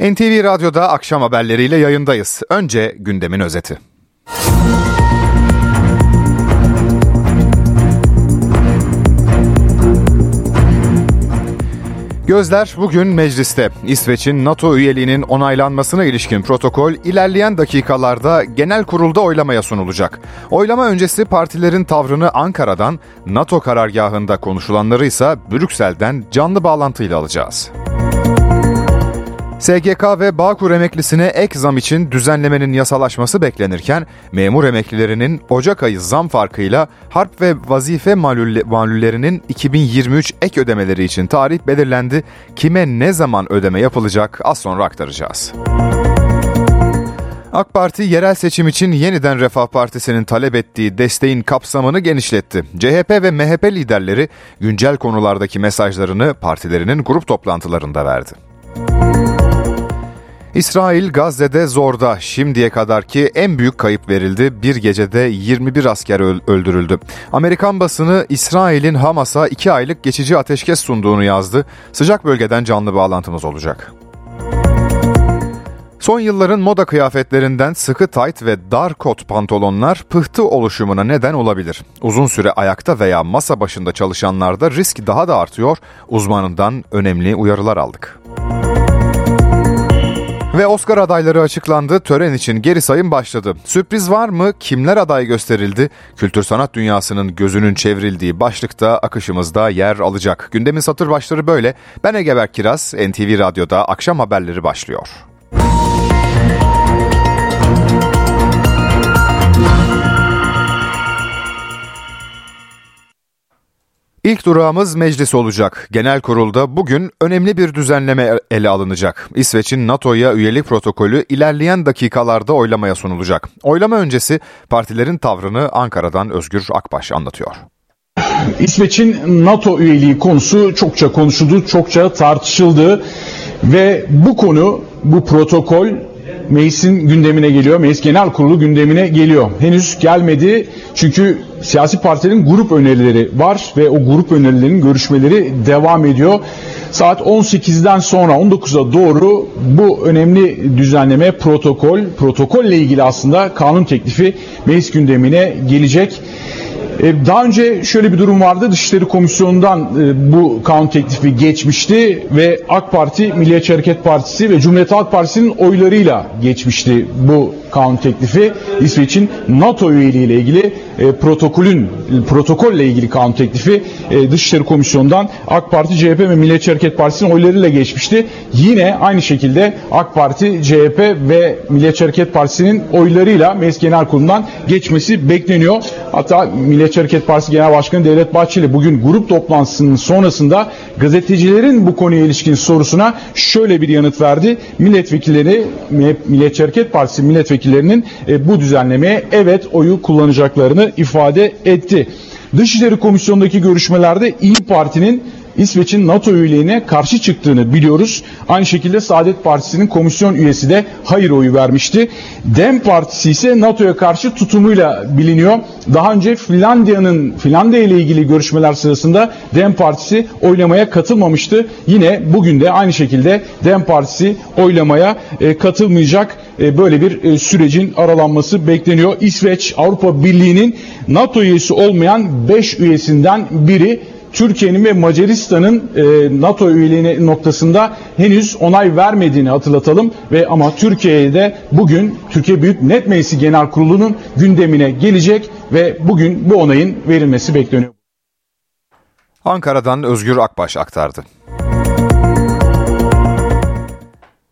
NTV Radyo'da akşam haberleriyle yayındayız. Önce gündemin özeti. Gözler bugün mecliste. İsveç'in NATO üyeliğinin onaylanmasına ilişkin protokol ilerleyen dakikalarda genel kurulda oylamaya sunulacak. Oylama öncesi partilerin tavrını Ankara'dan, NATO karargahında konuşulanları ise Brüksel'den canlı bağlantıyla alacağız. SGK ve Bağkur emeklisine ek zam için düzenlemenin yasalaşması beklenirken memur emeklilerinin Ocak ayı zam farkıyla harp ve vazife malullerinin 2023 ek ödemeleri için tarih belirlendi. Kime ne zaman ödeme yapılacak az sonra aktaracağız. AK Parti yerel seçim için yeniden Refah Partisi'nin talep ettiği desteğin kapsamını genişletti. CHP ve MHP liderleri güncel konulardaki mesajlarını partilerinin grup toplantılarında verdi. İsrail Gazze'de zorda şimdiye kadarki en büyük kayıp verildi. Bir gecede 21 asker öldürüldü. Amerikan basını İsrail'in Hamas'a 2 aylık geçici ateşkes sunduğunu yazdı. Sıcak bölgeden canlı bağlantımız olacak. Son yılların moda kıyafetlerinden sıkı tayt ve dar kot pantolonlar pıhtı oluşumuna neden olabilir. Uzun süre ayakta veya masa başında çalışanlarda risk daha da artıyor. Uzmanından önemli uyarılar aldık. Ve Oscar adayları açıklandı. Tören için geri sayım başladı. Sürpriz var mı? Kimler aday gösterildi? Kültür sanat dünyasının gözünün çevrildiği başlıkta akışımızda yer alacak. Gündemin satır başları böyle. Ben Egeber Kiraz, NTV Radyo'da akşam haberleri başlıyor. İlk durağımız meclis olacak. Genel kurulda bugün önemli bir düzenleme ele alınacak. İsveç'in NATO'ya üyelik protokolü ilerleyen dakikalarda oylamaya sunulacak. Oylama öncesi partilerin tavrını Ankara'dan Özgür Akbaş anlatıyor. İsveç'in NATO üyeliği konusu çokça konuşuldu, çokça tartışıldı ve bu konu, bu protokol meclisin gündemine geliyor. Meclis Genel Kurulu gündemine geliyor. Henüz gelmedi çünkü siyasi partilerin grup önerileri var ve o grup önerilerinin görüşmeleri devam ediyor. Saat 18'den sonra 19'a doğru bu önemli düzenleme protokol, protokolle ilgili aslında kanun teklifi meclis gündemine gelecek. E, daha önce şöyle bir durum vardı. Dışişleri Komisyonu'ndan e, bu kanun teklifi geçmişti ve AK Parti, Milliyetçi Hareket Partisi ve Cumhuriyet Halk Partisi'nin oylarıyla geçmişti bu kanun teklifi. İsveç'in NATO üyeliği ile ilgili e, protokolün protokolle ilgili kanun teklifi Dışişleri Komisyonu'ndan AK Parti, CHP ve Milliyetçi Hareket Partisi'nin oylarıyla geçmişti. Yine aynı şekilde AK Parti, CHP ve Milliyetçi Hareket Partisi'nin oylarıyla Meclis Genel Kurulu'ndan geçmesi bekleniyor. Hatta Milliyetçi Hareket Partisi Genel Başkanı Devlet Bahçeli bugün grup toplantısının sonrasında gazetecilerin bu konuya ilişkin sorusuna şöyle bir yanıt verdi. Milletvekilleri, Milliyetçi Hareket Partisi milletvekillerinin e, bu düzenlemeye evet oyu kullanacaklarını ifade etti. Dışişleri Komisyonu'ndaki görüşmelerde İyi Parti'nin İsveç'in NATO üyeliğine karşı çıktığını biliyoruz. Aynı şekilde Saadet Partisi'nin komisyon üyesi de hayır oyu vermişti. Dem Partisi ise NATO'ya karşı tutumuyla biliniyor. Daha önce Finlandiya'nın Finlandiya ile ilgili görüşmeler sırasında Dem Partisi oylamaya katılmamıştı. Yine bugün de aynı şekilde Dem Partisi oylamaya e, katılmayacak. E, böyle bir e, sürecin aralanması bekleniyor. İsveç Avrupa Birliği'nin NATO üyesi olmayan 5 üyesinden biri Türkiye'nin ve Macaristan'ın e, NATO üyeliği noktasında henüz onay vermediğini hatırlatalım ve ama Türkiye'de bugün Türkiye Büyük Net Meclisi Genel Kurulu'nun gündemine gelecek ve bugün bu onayın verilmesi bekleniyor. Ankara'dan Özgür Akbaş aktardı.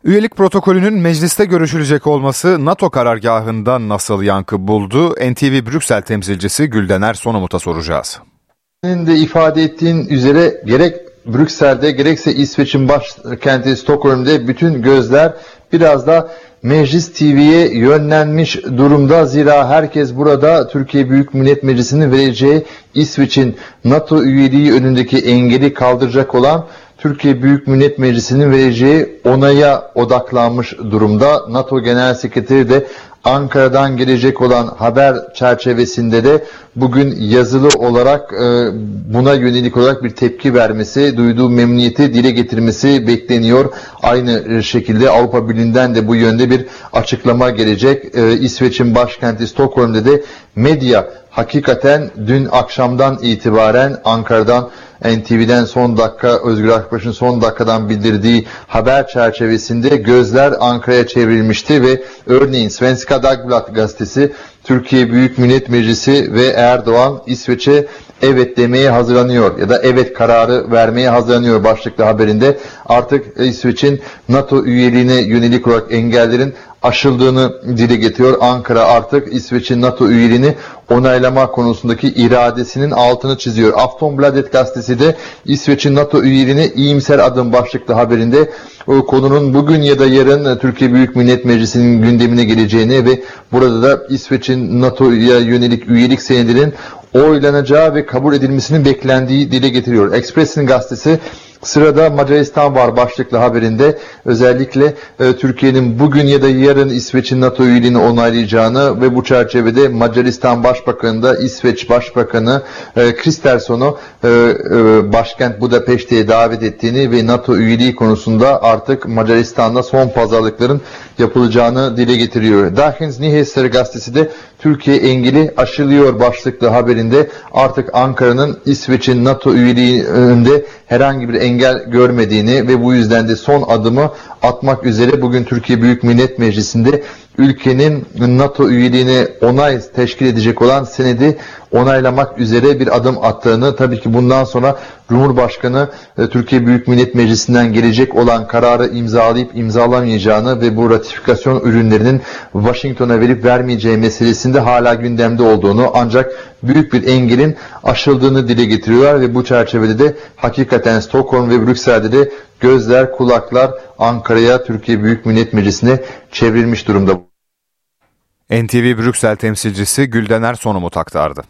Üyelik protokolünün mecliste görüşülecek olması NATO karargahında nasıl yankı buldu? NTV Brüksel temsilcisi Güldener Sonomut'a soracağız. Senin de ifade ettiğin üzere gerek Brüksel'de gerekse İsveç'in başkenti Stockholm'de bütün gözler biraz da Meclis TV'ye yönlenmiş durumda. Zira herkes burada Türkiye Büyük Millet Meclisi'nin vereceği İsveç'in NATO üyeliği önündeki engeli kaldıracak olan Türkiye Büyük Millet Meclisi'nin vereceği onaya odaklanmış durumda. NATO Genel Sekreteri de Ankara'dan gelecek olan haber çerçevesinde de bugün yazılı olarak e, buna yönelik olarak bir tepki vermesi, duyduğu memnuniyeti dile getirmesi bekleniyor. Aynı şekilde Avrupa Birliği'nden de bu yönde bir açıklama gelecek. E, İsveç'in başkenti Stockholm'de de medya hakikaten dün akşamdan itibaren Ankara'dan NTV'den son dakika Özgür Akbaş'ın son dakikadan bildirdiği haber çerçevesinde gözler Ankara'ya çevrilmişti ve örneğin Svenska Dagbladet gazetesi Türkiye Büyük Millet Meclisi ve Erdoğan İsveç'e evet demeye hazırlanıyor ya da evet kararı vermeye hazırlanıyor başlıklı haberinde. Artık İsveç'in NATO üyeliğine yönelik olarak engellerin aşıldığını dile getiriyor. Ankara artık İsveç'in NATO üyeliğini onaylama konusundaki iradesinin altını çiziyor. Aftonbladet gazetesi de İsveç'in NATO üyeliğine iyimser adım başlıklı haberinde o konunun bugün ya da yarın Türkiye Büyük Millet Meclisi'nin gündemine geleceğini ve burada da İsveç'in NATO'ya yönelik üyelik senedinin oylanacağı ve kabul edilmesinin beklendiği dile getiriyor. Express'in gazetesi Sırada Macaristan var başlıklı haberinde özellikle e, Türkiye'nin bugün ya da yarın İsveç'in NATO üyeliğini onaylayacağını ve bu çerçevede Macaristan Başbakanı da İsveç Başbakanı e, Kristersson'u e, e, başkent Budapeşte'ye davet ettiğini ve NATO üyeliği konusunda artık Macaristan'da son pazarlıkların yapılacağını dile getiriyor. Dagens Nyheter gazetesi de Türkiye engeli aşılıyor başlıklı haberinde artık Ankara'nın İsveç'in NATO üyeliği önünde herhangi bir engel görmediğini ve bu yüzden de son adımı atmak üzere bugün Türkiye Büyük Millet Meclisi'nde ülkenin NATO üyeliğine onay teşkil edecek olan senedi onaylamak üzere bir adım attığını tabii ki bundan sonra Cumhurbaşkanı e, Türkiye Büyük Millet Meclisi'nden gelecek olan kararı imzalayıp imzalamayacağını ve bu ratifikasyon ürünlerinin Washington'a verip vermeyeceği meselesinde hala gündemde olduğunu ancak büyük bir engelin aşıldığını dile getiriyorlar ve bu çerçevede de hakikaten Stockholm ve Brüksel'de de gözler, kulaklar Ankara'ya Türkiye Büyük Millet Meclisi'ne çevrilmiş durumda. NTV Brüksel temsilcisi Güldener Sonumut aktardı.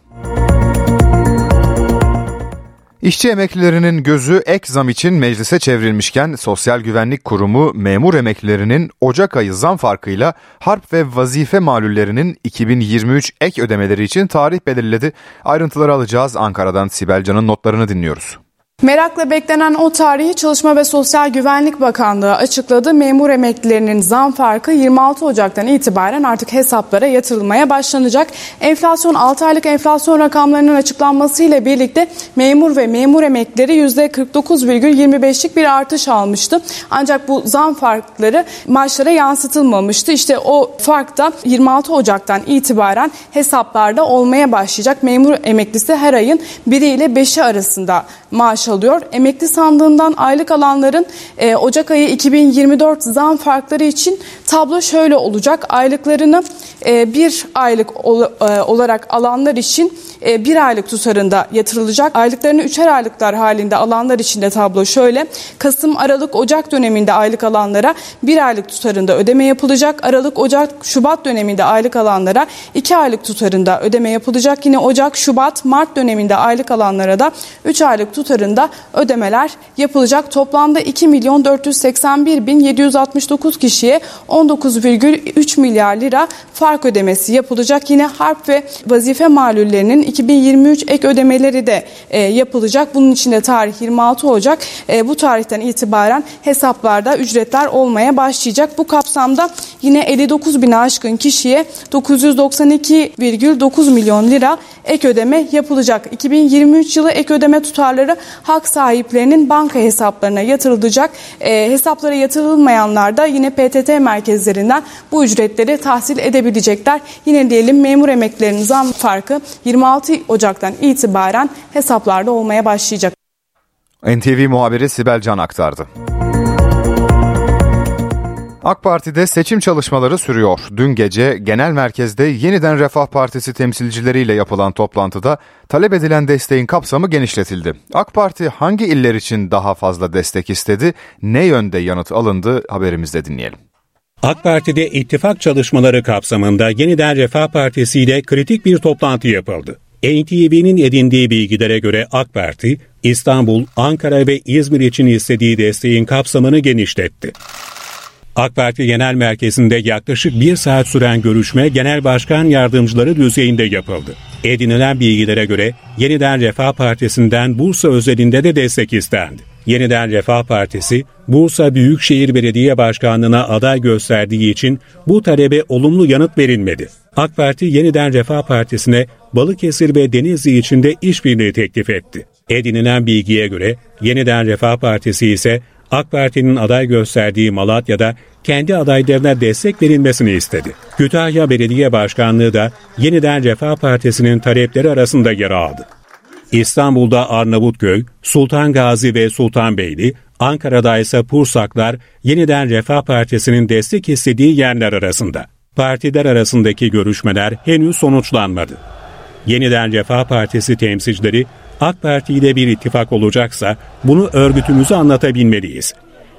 İşçi emeklilerinin gözü ek zam için meclise çevrilmişken Sosyal Güvenlik Kurumu memur emeklilerinin Ocak ayı zam farkıyla harp ve vazife malullerinin 2023 ek ödemeleri için tarih belirledi. Ayrıntıları alacağız Ankara'dan Sibel Can'ın notlarını dinliyoruz. Merakla beklenen o tarihi Çalışma ve Sosyal Güvenlik Bakanlığı açıkladı. Memur emeklilerinin zam farkı 26 Ocak'tan itibaren artık hesaplara yatırılmaya başlanacak. Enflasyon 6 aylık enflasyon rakamlarının açıklanmasıyla birlikte memur ve memur emeklileri %49,25'lik bir artış almıştı. Ancak bu zam farkları maaşlara yansıtılmamıştı. İşte o fark da 26 Ocak'tan itibaren hesaplarda olmaya başlayacak. Memur emeklisi her ayın 1 ile 5'i arasında maaş alıyor. Emekli sandığından aylık alanların e, Ocak ayı 2024 zam farkları için tablo şöyle olacak. Aylıklarını e, bir aylık ol, e, olarak alanlar için e, bir aylık tutarında yatırılacak. Aylıklarını üçer aylıklar halinde alanlar için de tablo şöyle. Kasım, Aralık, Ocak döneminde aylık alanlara bir aylık tutarında ödeme yapılacak. Aralık, Ocak, Şubat döneminde aylık alanlara iki aylık tutarında ödeme yapılacak. Yine Ocak, Şubat, Mart döneminde aylık alanlara da üç aylık tutarında ödemeler yapılacak. Toplamda 2 milyon 481 bin 769 kişiye 19,3 milyar lira fark ödemesi yapılacak. Yine harp ve vazife malullerinin 2023 ek ödemeleri de e, yapılacak. Bunun için de tarih 26 Ocak. E, bu tarihten itibaren hesaplarda ücretler olmaya başlayacak. Bu kapsamda yine 59 bin aşkın kişiye 992,9 milyon lira ek ödeme yapılacak. 2023 yılı ek ödeme tutarları hak sahiplerinin banka hesaplarına yatırılacak. E, hesaplara yatırılmayanlar da yine PTT merkezlerinden bu ücretleri tahsil edebilecekler. Yine diyelim memur emeklilerinin zam farkı 26 Ocak'tan itibaren hesaplarda olmaya başlayacak. NTV muhabiri Sibel Can aktardı. AK Parti'de seçim çalışmaları sürüyor. Dün gece genel merkezde yeniden Refah Partisi temsilcileriyle yapılan toplantıda talep edilen desteğin kapsamı genişletildi. AK Parti hangi iller için daha fazla destek istedi, ne yönde yanıt alındı haberimizde dinleyelim. AK Parti'de ittifak çalışmaları kapsamında yeniden Refah Partisi ile kritik bir toplantı yapıldı. NTV'nin edindiği bilgilere göre AK Parti, İstanbul, Ankara ve İzmir için istediği desteğin kapsamını genişletti. AK Parti Genel Merkezi'nde yaklaşık bir saat süren görüşme Genel Başkan Yardımcıları düzeyinde yapıldı. Edinilen bilgilere göre Yeniden Refah Partisi'nden Bursa özelinde de destek istendi. Yeniden Refah Partisi, Bursa Büyükşehir Belediye Başkanlığı'na aday gösterdiği için bu talebe olumlu yanıt verilmedi. AK Parti Yeniden Refah Partisi'ne Balıkesir ve Denizli için de işbirliği teklif etti. Edinilen bilgiye göre Yeniden Refah Partisi ise AK Parti'nin aday gösterdiği Malatya'da kendi adaylarına destek verilmesini istedi. Kütahya Belediye Başkanlığı da yeniden Refah Partisi'nin talepleri arasında yer aldı. İstanbul'da Arnavutköy, Sultan Gazi ve Sultanbeyli, Ankara'da ise Pursaklar yeniden Refah Partisi'nin destek istediği yerler arasında. Partiler arasındaki görüşmeler henüz sonuçlanmadı. Yeniden Refah Partisi temsilcileri AK Parti ile bir ittifak olacaksa bunu örgütümüzü anlatabilmeliyiz.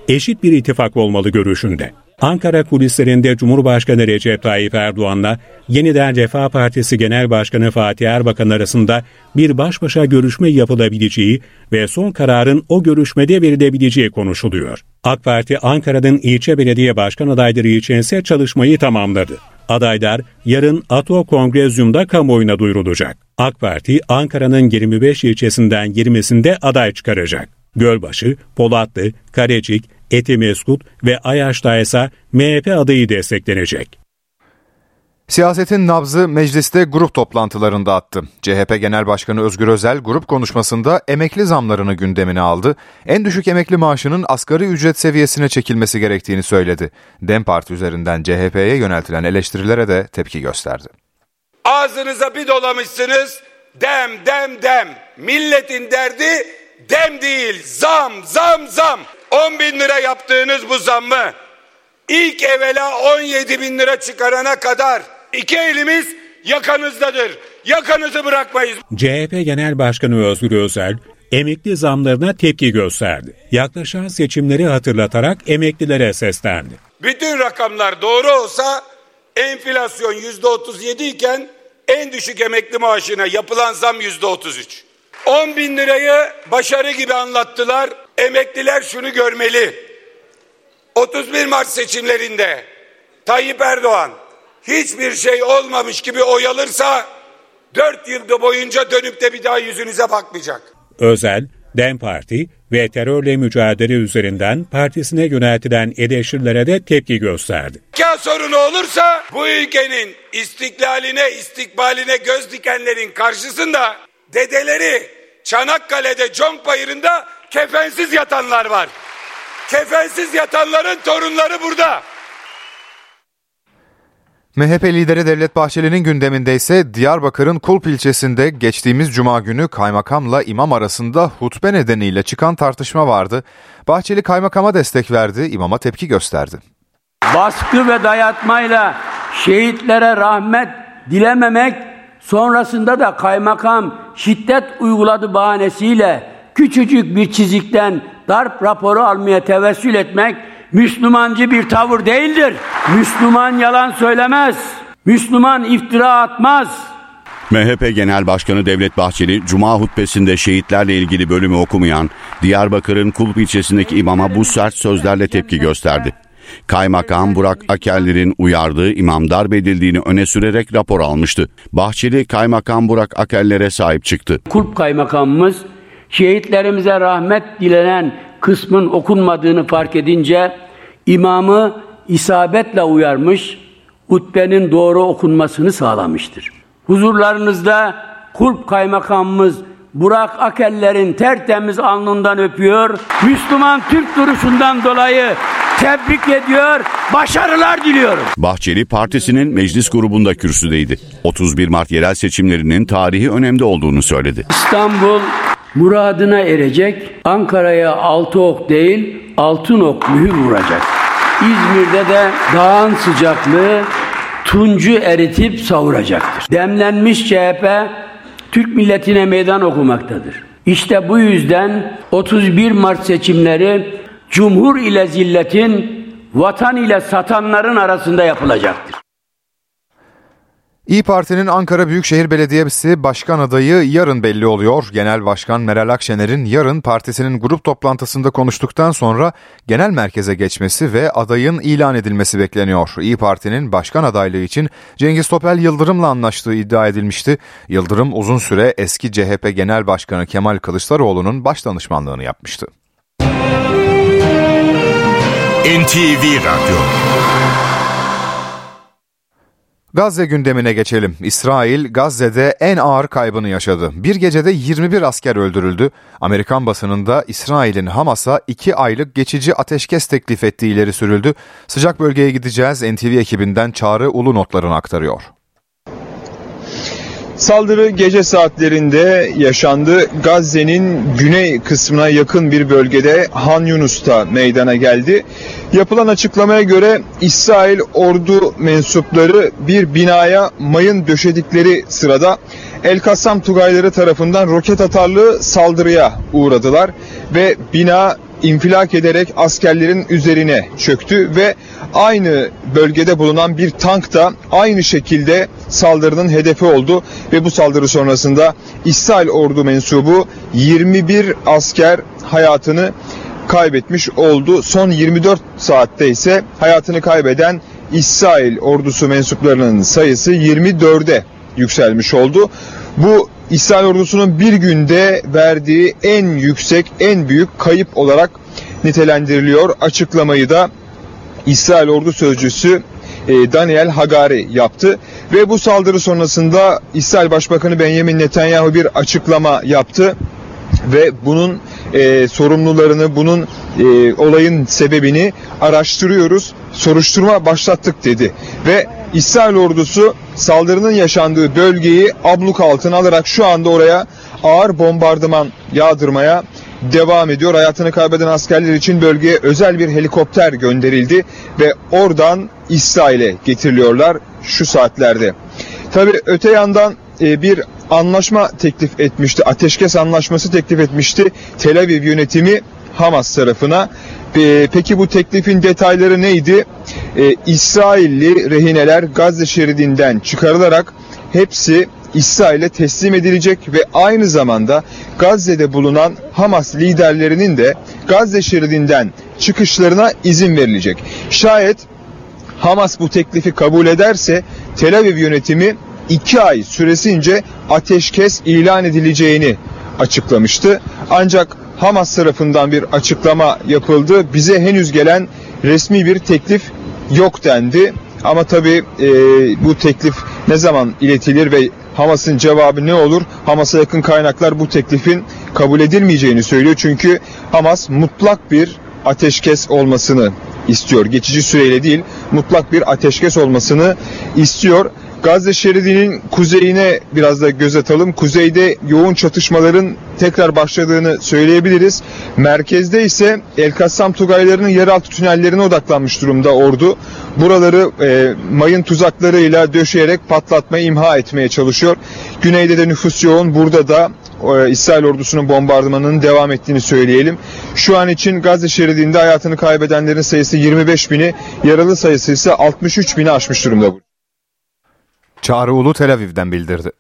Eşit bir ittifak olmalı görüşünde. Ankara kulislerinde Cumhurbaşkanı Recep Tayyip Erdoğan'la yeniden Refah Partisi Genel Başkanı Fatih Erbakan arasında bir baş başa görüşme yapılabileceği ve son kararın o görüşmede verilebileceği konuşuluyor. AK Parti Ankara'nın ilçe belediye başkan adayları için ise çalışmayı tamamladı. Adaylar yarın Ato Kongrezyum'da kamuoyuna duyurulacak. AK Parti Ankara'nın 25 ilçesinden 20'sinde aday çıkaracak. Gölbaşı, Polatlı, Karecik, Etimeskut ve Ayaş'ta ise MHP adayı desteklenecek. Siyasetin nabzı mecliste grup toplantılarında attı. CHP Genel Başkanı Özgür Özel grup konuşmasında emekli zamlarını gündemine aldı. En düşük emekli maaşının asgari ücret seviyesine çekilmesi gerektiğini söyledi. DEM Parti üzerinden CHP'ye yöneltilen eleştirilere de tepki gösterdi. Ağzınıza bir dolamışsınız dem dem dem. Milletin derdi dem değil zam zam zam. 10 bin lira yaptığınız bu zammı ilk evvela 17 bin lira çıkarana kadar iki elimiz yakanızdadır. Yakanızı bırakmayız. CHP Genel Başkanı Özgür Özel, emekli zamlarına tepki gösterdi. Yaklaşan seçimleri hatırlatarak emeklilere seslendi. Bütün rakamlar doğru olsa enflasyon yüzde 37 iken en düşük emekli maaşına yapılan zam yüzde 33. 10 bin lirayı başarı gibi anlattılar. Emekliler şunu görmeli. 31 Mart seçimlerinde Tayyip Erdoğan hiçbir şey olmamış gibi oy alırsa 4 yılda boyunca dönüp de bir daha yüzünüze bakmayacak. Özel, DEM Parti ve terörle mücadele üzerinden partisine yöneltilen eleştirilere de tepki gösterdi. Zeka sorunu olursa bu ülkenin istiklaline, istikbaline göz dikenlerin karşısında dedeleri Çanakkale'de Conk Bayırı'nda kefensiz yatanlar var. Kefensiz yatanların torunları burada. MHP lideri Devlet Bahçeli'nin gündeminde ise Diyarbakır'ın Kulp ilçesinde geçtiğimiz cuma günü kaymakamla imam arasında hutbe nedeniyle çıkan tartışma vardı. Bahçeli kaymakama destek verdi, imama tepki gösterdi. Baskı ve dayatmayla şehitlere rahmet dilememek sonrasında da kaymakam şiddet uyguladı bahanesiyle küçücük bir çizikten darp raporu almaya tevessül etmek Müslümancı bir tavır değildir. Müslüman yalan söylemez. Müslüman iftira atmaz. MHP Genel Başkanı Devlet Bahçeli, Cuma hutbesinde şehitlerle ilgili bölümü okumayan Diyarbakır'ın Kulp ilçesindeki imama bu sert sözlerle tepki gösterdi. Kaymakam Burak Akeller'in uyardığı imam darp edildiğini öne sürerek rapor almıştı. Bahçeli, Kaymakam Burak Akeller'e sahip çıktı. Kulp Kaymakamımız şehitlerimize rahmet dilenen kısmın okunmadığını fark edince imamı isabetle uyarmış, hutbenin doğru okunmasını sağlamıştır. Huzurlarınızda kulp kaymakamımız Burak Akeller'in tertemiz alnından öpüyor. Müslüman Türk duruşundan dolayı tebrik ediyor, başarılar diliyorum. Bahçeli partisinin meclis grubunda kürsüdeydi. 31 Mart yerel seçimlerinin tarihi önemde olduğunu söyledi. İstanbul muradına erecek. Ankara'ya altı ok değil, altın ok mühür vuracak. İzmir'de de dağın sıcaklığı tuncu eritip savuracaktır. Demlenmiş CHP Türk milletine meydan okumaktadır. İşte bu yüzden 31 Mart seçimleri Cumhur ile zilletin, vatan ile satanların arasında yapılacaktır. İyi Parti'nin Ankara Büyükşehir Belediyesi Başkan adayı yarın belli oluyor. Genel Başkan Meral Akşener'in yarın partisinin grup toplantısında konuştuktan sonra genel merkeze geçmesi ve adayın ilan edilmesi bekleniyor. İyi Parti'nin başkan adaylığı için Cengiz Topel Yıldırım'la anlaştığı iddia edilmişti. Yıldırım uzun süre eski CHP Genel Başkanı Kemal Kılıçdaroğlu'nun baş danışmanlığını yapmıştı. NTV Radyo Gazze gündemine geçelim. İsrail Gazze'de en ağır kaybını yaşadı. Bir gecede 21 asker öldürüldü. Amerikan basınında İsrail'in Hamas'a 2 aylık geçici ateşkes teklif ettiği ileri sürüldü. Sıcak bölgeye gideceğiz. NTV ekibinden Çağrı Ulu notlarını aktarıyor. Saldırı gece saatlerinde yaşandı. Gazze'nin güney kısmına yakın bir bölgede Han Yunus'ta meydana geldi. Yapılan açıklamaya göre İsrail ordu mensupları bir binaya mayın döşedikleri sırada El Kassam Tugayları tarafından roket atarlı saldırıya uğradılar ve bina infilak ederek askerlerin üzerine çöktü ve aynı bölgede bulunan bir tank da aynı şekilde saldırının hedefi oldu ve bu saldırı sonrasında İsrail ordu mensubu 21 asker hayatını kaybetmiş oldu. Son 24 saatte ise hayatını kaybeden İsrail ordusu mensuplarının sayısı 24'e yükselmiş oldu. Bu İsrail ordusunun bir günde verdiği en yüksek, en büyük kayıp olarak nitelendiriliyor. Açıklamayı da İsrail ordu sözcüsü e, Daniel Hagari yaptı ve bu saldırı sonrasında İsrail Başbakanı Benjamin Netanyahu bir açıklama yaptı ve bunun e, sorumlularını, bunun e, olayın sebebini araştırıyoruz, soruşturma başlattık dedi. Ve İsrail ordusu saldırının yaşandığı bölgeyi abluk altına alarak şu anda oraya ağır bombardıman yağdırmaya devam ediyor. Hayatını kaybeden askerler için bölgeye özel bir helikopter gönderildi ve oradan İsrail'e getiriliyorlar şu saatlerde. Tabi öte yandan e, bir anlaşma teklif etmişti. Ateşkes anlaşması teklif etmişti. Tel Aviv yönetimi Hamas tarafına. E, peki bu teklifin detayları neydi? E, İsrailli rehineler Gazze şeridinden çıkarılarak hepsi İsrail'e teslim edilecek ve aynı zamanda Gazze'de bulunan Hamas liderlerinin de Gazze şeridinden çıkışlarına izin verilecek. Şayet Hamas bu teklifi kabul ederse Tel Aviv yönetimi iki ay süresince ateşkes ilan edileceğini açıklamıştı. Ancak Hamas tarafından bir açıklama yapıldı. Bize henüz gelen resmi bir teklif yok dendi. Ama tabii e, bu teklif ne zaman iletilir ve Hamas'ın cevabı ne olur? Hamas'a yakın kaynaklar bu teklifin kabul edilmeyeceğini söylüyor. Çünkü Hamas mutlak bir ateşkes olmasını istiyor. Geçici süreyle değil, mutlak bir ateşkes olmasını istiyor. Gazze şeridinin kuzeyine biraz da göz atalım. Kuzeyde yoğun çatışmaların tekrar başladığını söyleyebiliriz. Merkezde ise El Kassam Tugaylarının yeraltı tünellerine odaklanmış durumda ordu. Buraları e, mayın tuzaklarıyla döşeyerek patlatmaya, imha etmeye çalışıyor. Güneyde de nüfus yoğun. Burada da e, İsrail ordusunun bombardımanının devam ettiğini söyleyelim. Şu an için Gazze şeridinde hayatını kaybedenlerin sayısı 25 bini, yaralı sayısı ise 63 bini aşmış durumda. Çağrı Ulu Tel Aviv'den bildirdi.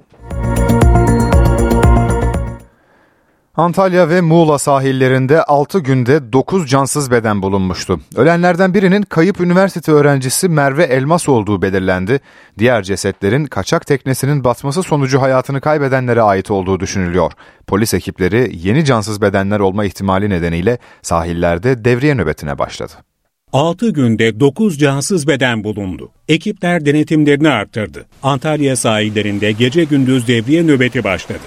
Antalya ve Muğla sahillerinde 6 günde 9 cansız beden bulunmuştu. Ölenlerden birinin kayıp üniversite öğrencisi Merve Elmas olduğu belirlendi. Diğer cesetlerin kaçak teknesinin batması sonucu hayatını kaybedenlere ait olduğu düşünülüyor. Polis ekipleri yeni cansız bedenler olma ihtimali nedeniyle sahillerde devriye nöbetine başladı. 6 günde 9 cansız beden bulundu. Ekipler denetimlerini arttırdı. Antalya sahillerinde gece gündüz devriye nöbeti başladı.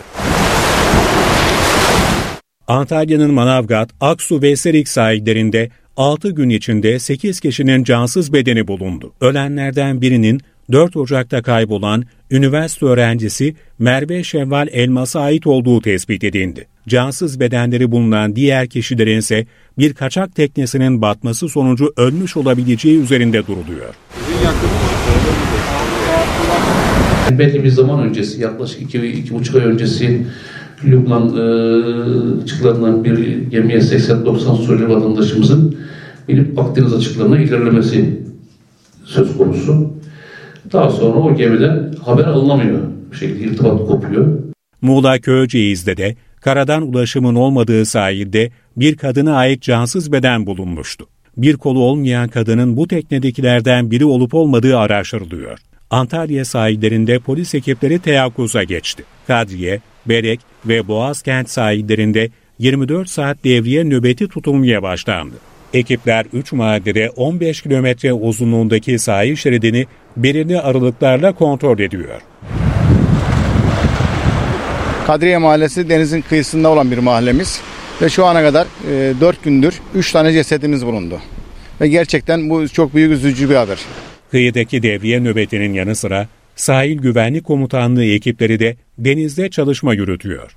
Antalya'nın Manavgat, Aksu ve Serik sahillerinde 6 gün içinde 8 kişinin cansız bedeni bulundu. Ölenlerden birinin 4 Ocak'ta kaybolan üniversite öğrencisi Merve Şevval Elmas'a ait olduğu tespit edildi. Cansız bedenleri bulunan diğer kişilerin ise bir kaçak teknesinin batması sonucu ölmüş olabileceği üzerinde duruluyor. Belli bir zaman öncesi, yaklaşık iki, iki buçuk ay öncesi Lübnan e, açıklarından bir gemiye 80-90 Suriyeli vatandaşımızın bilip Akdeniz açıklarına ilerlemesi söz konusu. Daha sonra o gemiden haber alınamıyor. Bir şekilde irtibat kopuyor. Muğla Köyceğiz'de de karadan ulaşımın olmadığı sahilde bir kadına ait cansız beden bulunmuştu. Bir kolu olmayan kadının bu teknedekilerden biri olup olmadığı araştırılıyor. Antalya sahillerinde polis ekipleri teyakkuza geçti. Kadriye, Berek ve Boğazkent sahillerinde 24 saat devriye nöbeti tutulmaya başlandı. Ekipler 3 mahallede 15 kilometre uzunluğundaki sahil şeridini belirli aralıklarla kontrol ediyor. Kadriye Mahallesi denizin kıyısında olan bir mahallemiz ve şu ana kadar e, 4 gündür 3 tane cesedimiz bulundu. Ve gerçekten bu çok büyük üzücü bir haber. Kıyıdaki devriye nöbetinin yanı sıra Sahil Güvenlik Komutanlığı ekipleri de denizde çalışma yürütüyor.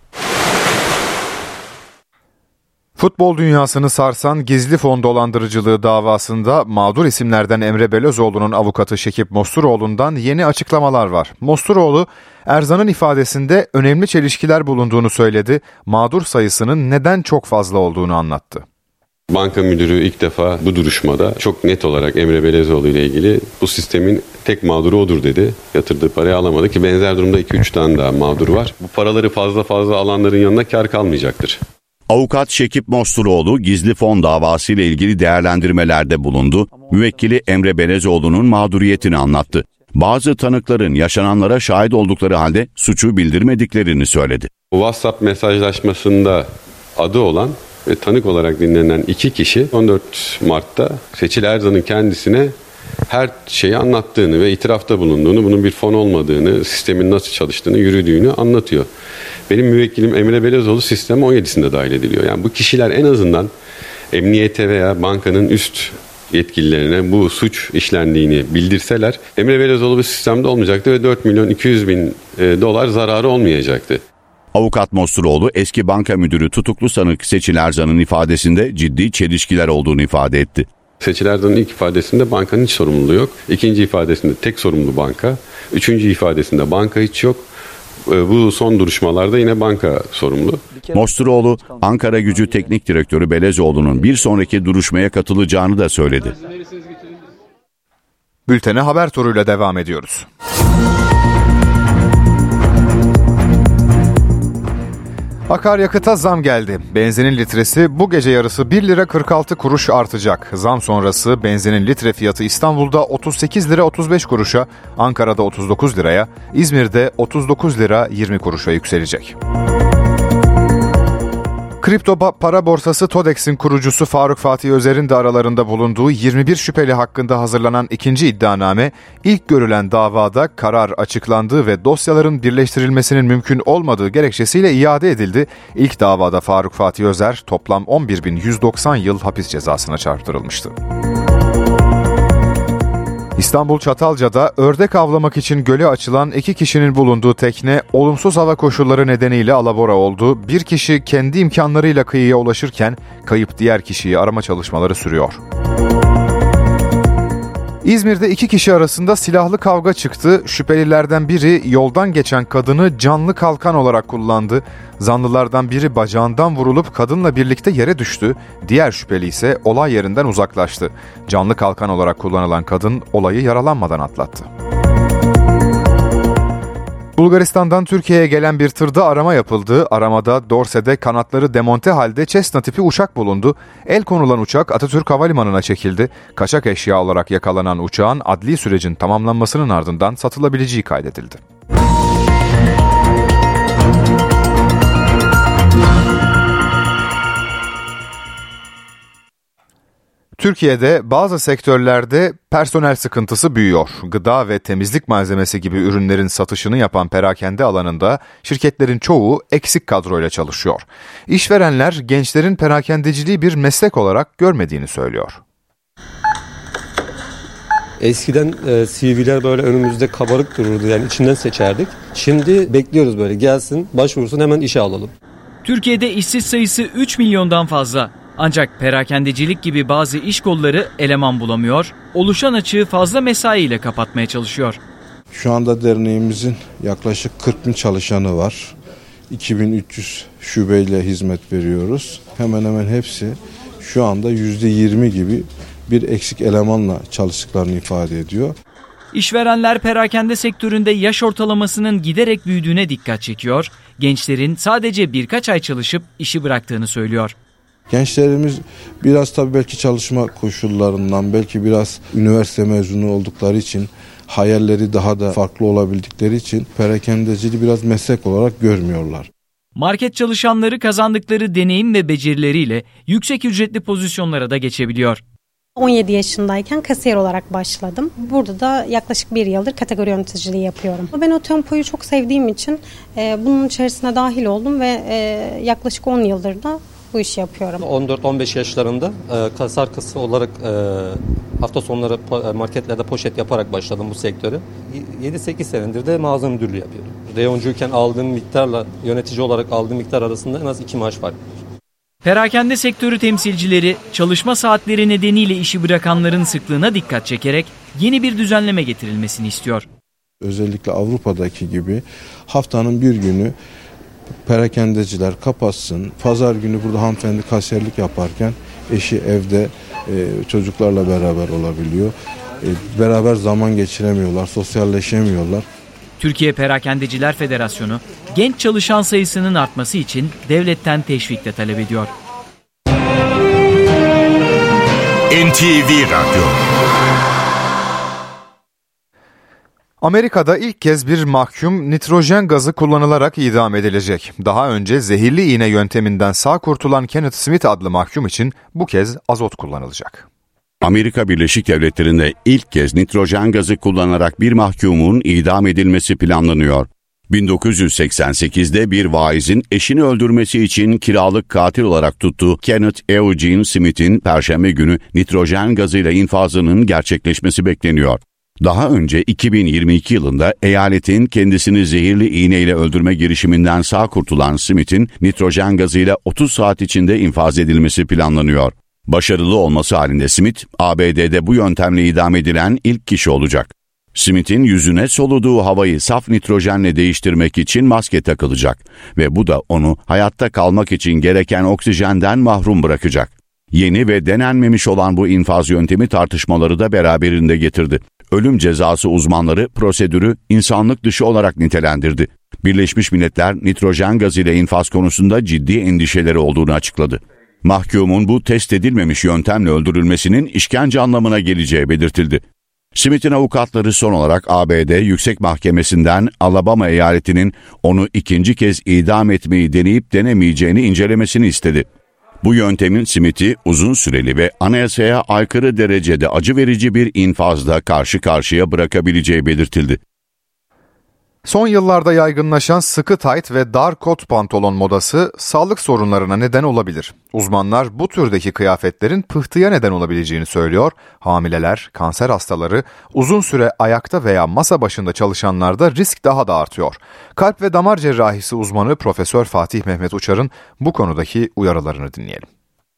Futbol dünyasını sarsan gizli fon dolandırıcılığı davasında mağdur isimlerden Emre Belözoğlu'nun avukatı Şekip Mosturoğlu'ndan yeni açıklamalar var. Mosturoğlu, Erzan'ın ifadesinde önemli çelişkiler bulunduğunu söyledi, mağdur sayısının neden çok fazla olduğunu anlattı. Banka müdürü ilk defa bu duruşmada çok net olarak Emre Belezoğlu ile ilgili bu sistemin tek mağduru odur dedi. Yatırdığı parayı alamadı ki benzer durumda 2-3 tane daha mağdur var. Bu paraları fazla fazla alanların yanına kar kalmayacaktır. Avukat Şekip Mosturoğlu gizli fon davası ile ilgili değerlendirmelerde bulundu. Müvekkili Emre Belezoğlu'nun mağduriyetini anlattı. Bazı tanıkların yaşananlara şahit oldukları halde suçu bildirmediklerini söyledi. WhatsApp mesajlaşmasında adı olan ve tanık olarak dinlenen iki kişi 14 Mart'ta Seçil Erzan'ın kendisine her şeyi anlattığını ve itirafta bulunduğunu, bunun bir fon olmadığını, sistemin nasıl çalıştığını, yürüdüğünü anlatıyor. Benim müvekkilim Emre Belezoğlu sisteme 17'sinde dahil ediliyor. Yani bu kişiler en azından emniyete veya bankanın üst yetkililerine bu suç işlendiğini bildirseler Emre Belezoğlu bu sistemde olmayacaktı ve 4 milyon 200 bin dolar zararı olmayacaktı. Avukat Mosturoğlu eski banka müdürü tutuklu sanık Seçil Erzan'ın ifadesinde ciddi çelişkiler olduğunu ifade etti. Seçil Erzan'ın ilk ifadesinde bankanın hiç sorumluluğu yok. İkinci ifadesinde tek sorumlu banka. Üçüncü ifadesinde banka hiç yok. Bu son duruşmalarda yine banka sorumlu. Mosturoğlu, Ankara Gücü Teknik Direktörü Belezoğlu'nun bir sonraki duruşmaya katılacağını da söyledi. Bültene haber turuyla devam ediyoruz. Akaryakıta zam geldi. Benzinin litresi bu gece yarısı 1 lira 46 kuruş artacak. Zam sonrası benzinin litre fiyatı İstanbul'da 38 lira 35 kuruşa, Ankara'da 39 liraya, İzmir'de 39 lira 20 kuruşa yükselecek. Kripto para borsası TODEX'in kurucusu Faruk Fatih Özer'in de aralarında bulunduğu 21 şüpheli hakkında hazırlanan ikinci iddianame, ilk görülen davada karar açıklandığı ve dosyaların birleştirilmesinin mümkün olmadığı gerekçesiyle iade edildi. İlk davada Faruk Fatih Özer toplam 11.190 yıl hapis cezasına çarptırılmıştı. İstanbul Çatalca'da ördek avlamak için göle açılan iki kişinin bulunduğu tekne olumsuz hava koşulları nedeniyle alabora oldu. Bir kişi kendi imkanlarıyla kıyıya ulaşırken kayıp diğer kişiyi arama çalışmaları sürüyor. İzmir'de iki kişi arasında silahlı kavga çıktı. Şüphelilerden biri yoldan geçen kadını canlı kalkan olarak kullandı. Zanlılardan biri bacağından vurulup kadınla birlikte yere düştü. Diğer şüpheli ise olay yerinden uzaklaştı. Canlı kalkan olarak kullanılan kadın olayı yaralanmadan atlattı. Bulgaristan'dan Türkiye'ye gelen bir tırda arama yapıldı. Aramada Dorse'de kanatları demonte halde Cessna tipi uçak bulundu. El konulan uçak Atatürk Havalimanı'na çekildi. Kaçak eşya olarak yakalanan uçağın adli sürecin tamamlanmasının ardından satılabileceği kaydedildi. Türkiye'de bazı sektörlerde personel sıkıntısı büyüyor. Gıda ve temizlik malzemesi gibi ürünlerin satışını yapan perakende alanında şirketlerin çoğu eksik kadroyla çalışıyor. İşverenler gençlerin perakendeciliği bir meslek olarak görmediğini söylüyor. Eskiden e, CV'ler böyle önümüzde kabarık dururdu yani içinden seçerdik. Şimdi bekliyoruz böyle gelsin başvursun hemen işe alalım. Türkiye'de işsiz sayısı 3 milyondan fazla. Ancak perakendecilik gibi bazı iş kolları eleman bulamıyor, oluşan açığı fazla mesaiyle kapatmaya çalışıyor. Şu anda derneğimizin yaklaşık 40 bin çalışanı var. 2300 şubeyle hizmet veriyoruz. Hemen hemen hepsi şu anda %20 gibi bir eksik elemanla çalıştıklarını ifade ediyor. İşverenler perakende sektöründe yaş ortalamasının giderek büyüdüğüne dikkat çekiyor. Gençlerin sadece birkaç ay çalışıp işi bıraktığını söylüyor. Gençlerimiz biraz tabii belki çalışma koşullarından, belki biraz üniversite mezunu oldukları için hayalleri daha da farklı olabildikleri için perakendeciliği biraz meslek olarak görmüyorlar. Market çalışanları kazandıkları deneyim ve becerileriyle yüksek ücretli pozisyonlara da geçebiliyor. 17 yaşındayken kasiyer olarak başladım. Burada da yaklaşık bir yıldır kategori yöneticiliği yapıyorum. Ben o tempoyu çok sevdiğim için e, bunun içerisine dahil oldum ve e, yaklaşık 10 yıldır da bu işi yapıyorum. 14-15 yaşlarında e, kasa arkası olarak e, hafta sonları po- marketlerde poşet yaparak başladım bu sektöre. 7-8 senedir de mağaza müdürlüğü yapıyorum. Reyoncuyken aldığım miktarla yönetici olarak aldığım miktar arasında en az 2 maaş fark var. Perakende sektörü temsilcileri çalışma saatleri nedeniyle işi bırakanların sıklığına dikkat çekerek yeni bir düzenleme getirilmesini istiyor. Özellikle Avrupa'daki gibi haftanın bir günü perakendeciler kapatsın. Pazar günü burada hanımefendi kasiyerlik yaparken eşi evde e, çocuklarla beraber olabiliyor. E, beraber zaman geçiremiyorlar, sosyalleşemiyorlar. Türkiye Perakendeciler Federasyonu genç çalışan sayısının artması için devletten teşvik de talep ediyor. NTV Radyo Amerika'da ilk kez bir mahkum nitrojen gazı kullanılarak idam edilecek. Daha önce zehirli iğne yönteminden sağ kurtulan Kenneth Smith adlı mahkum için bu kez azot kullanılacak. Amerika Birleşik Devletleri'nde ilk kez nitrojen gazı kullanarak bir mahkumun idam edilmesi planlanıyor. 1988'de bir vaizin eşini öldürmesi için kiralık katil olarak tuttuğu Kenneth Eugene Smith'in perşembe günü nitrojen gazıyla infazının gerçekleşmesi bekleniyor. Daha önce 2022 yılında eyaletin kendisini zehirli iğneyle öldürme girişiminden sağ kurtulan Smith'in nitrojen gazıyla 30 saat içinde infaz edilmesi planlanıyor. Başarılı olması halinde Smith, ABD'de bu yöntemle idam edilen ilk kişi olacak. Smith'in yüzüne soluduğu havayı saf nitrojenle değiştirmek için maske takılacak ve bu da onu hayatta kalmak için gereken oksijenden mahrum bırakacak. Yeni ve denenmemiş olan bu infaz yöntemi tartışmaları da beraberinde getirdi. Ölüm cezası uzmanları prosedürü insanlık dışı olarak nitelendirdi. Birleşmiş Milletler nitrojen gazıyla infaz konusunda ciddi endişeleri olduğunu açıkladı. Mahkumun bu test edilmemiş yöntemle öldürülmesinin işkence anlamına geleceği belirtildi. Smith'in avukatları son olarak ABD Yüksek Mahkemesi'nden Alabama eyaletinin onu ikinci kez idam etmeyi deneyip denemeyeceğini incelemesini istedi. Bu yöntemin Smith'i uzun süreli ve anayasaya aykırı derecede acı verici bir infazla karşı karşıya bırakabileceği belirtildi. Son yıllarda yaygınlaşan sıkı tayt ve dar kot pantolon modası sağlık sorunlarına neden olabilir. Uzmanlar bu türdeki kıyafetlerin pıhtıya neden olabileceğini söylüyor. Hamileler, kanser hastaları, uzun süre ayakta veya masa başında çalışanlarda risk daha da artıyor. Kalp ve damar cerrahisi uzmanı Profesör Fatih Mehmet Uçar'ın bu konudaki uyarılarını dinleyelim.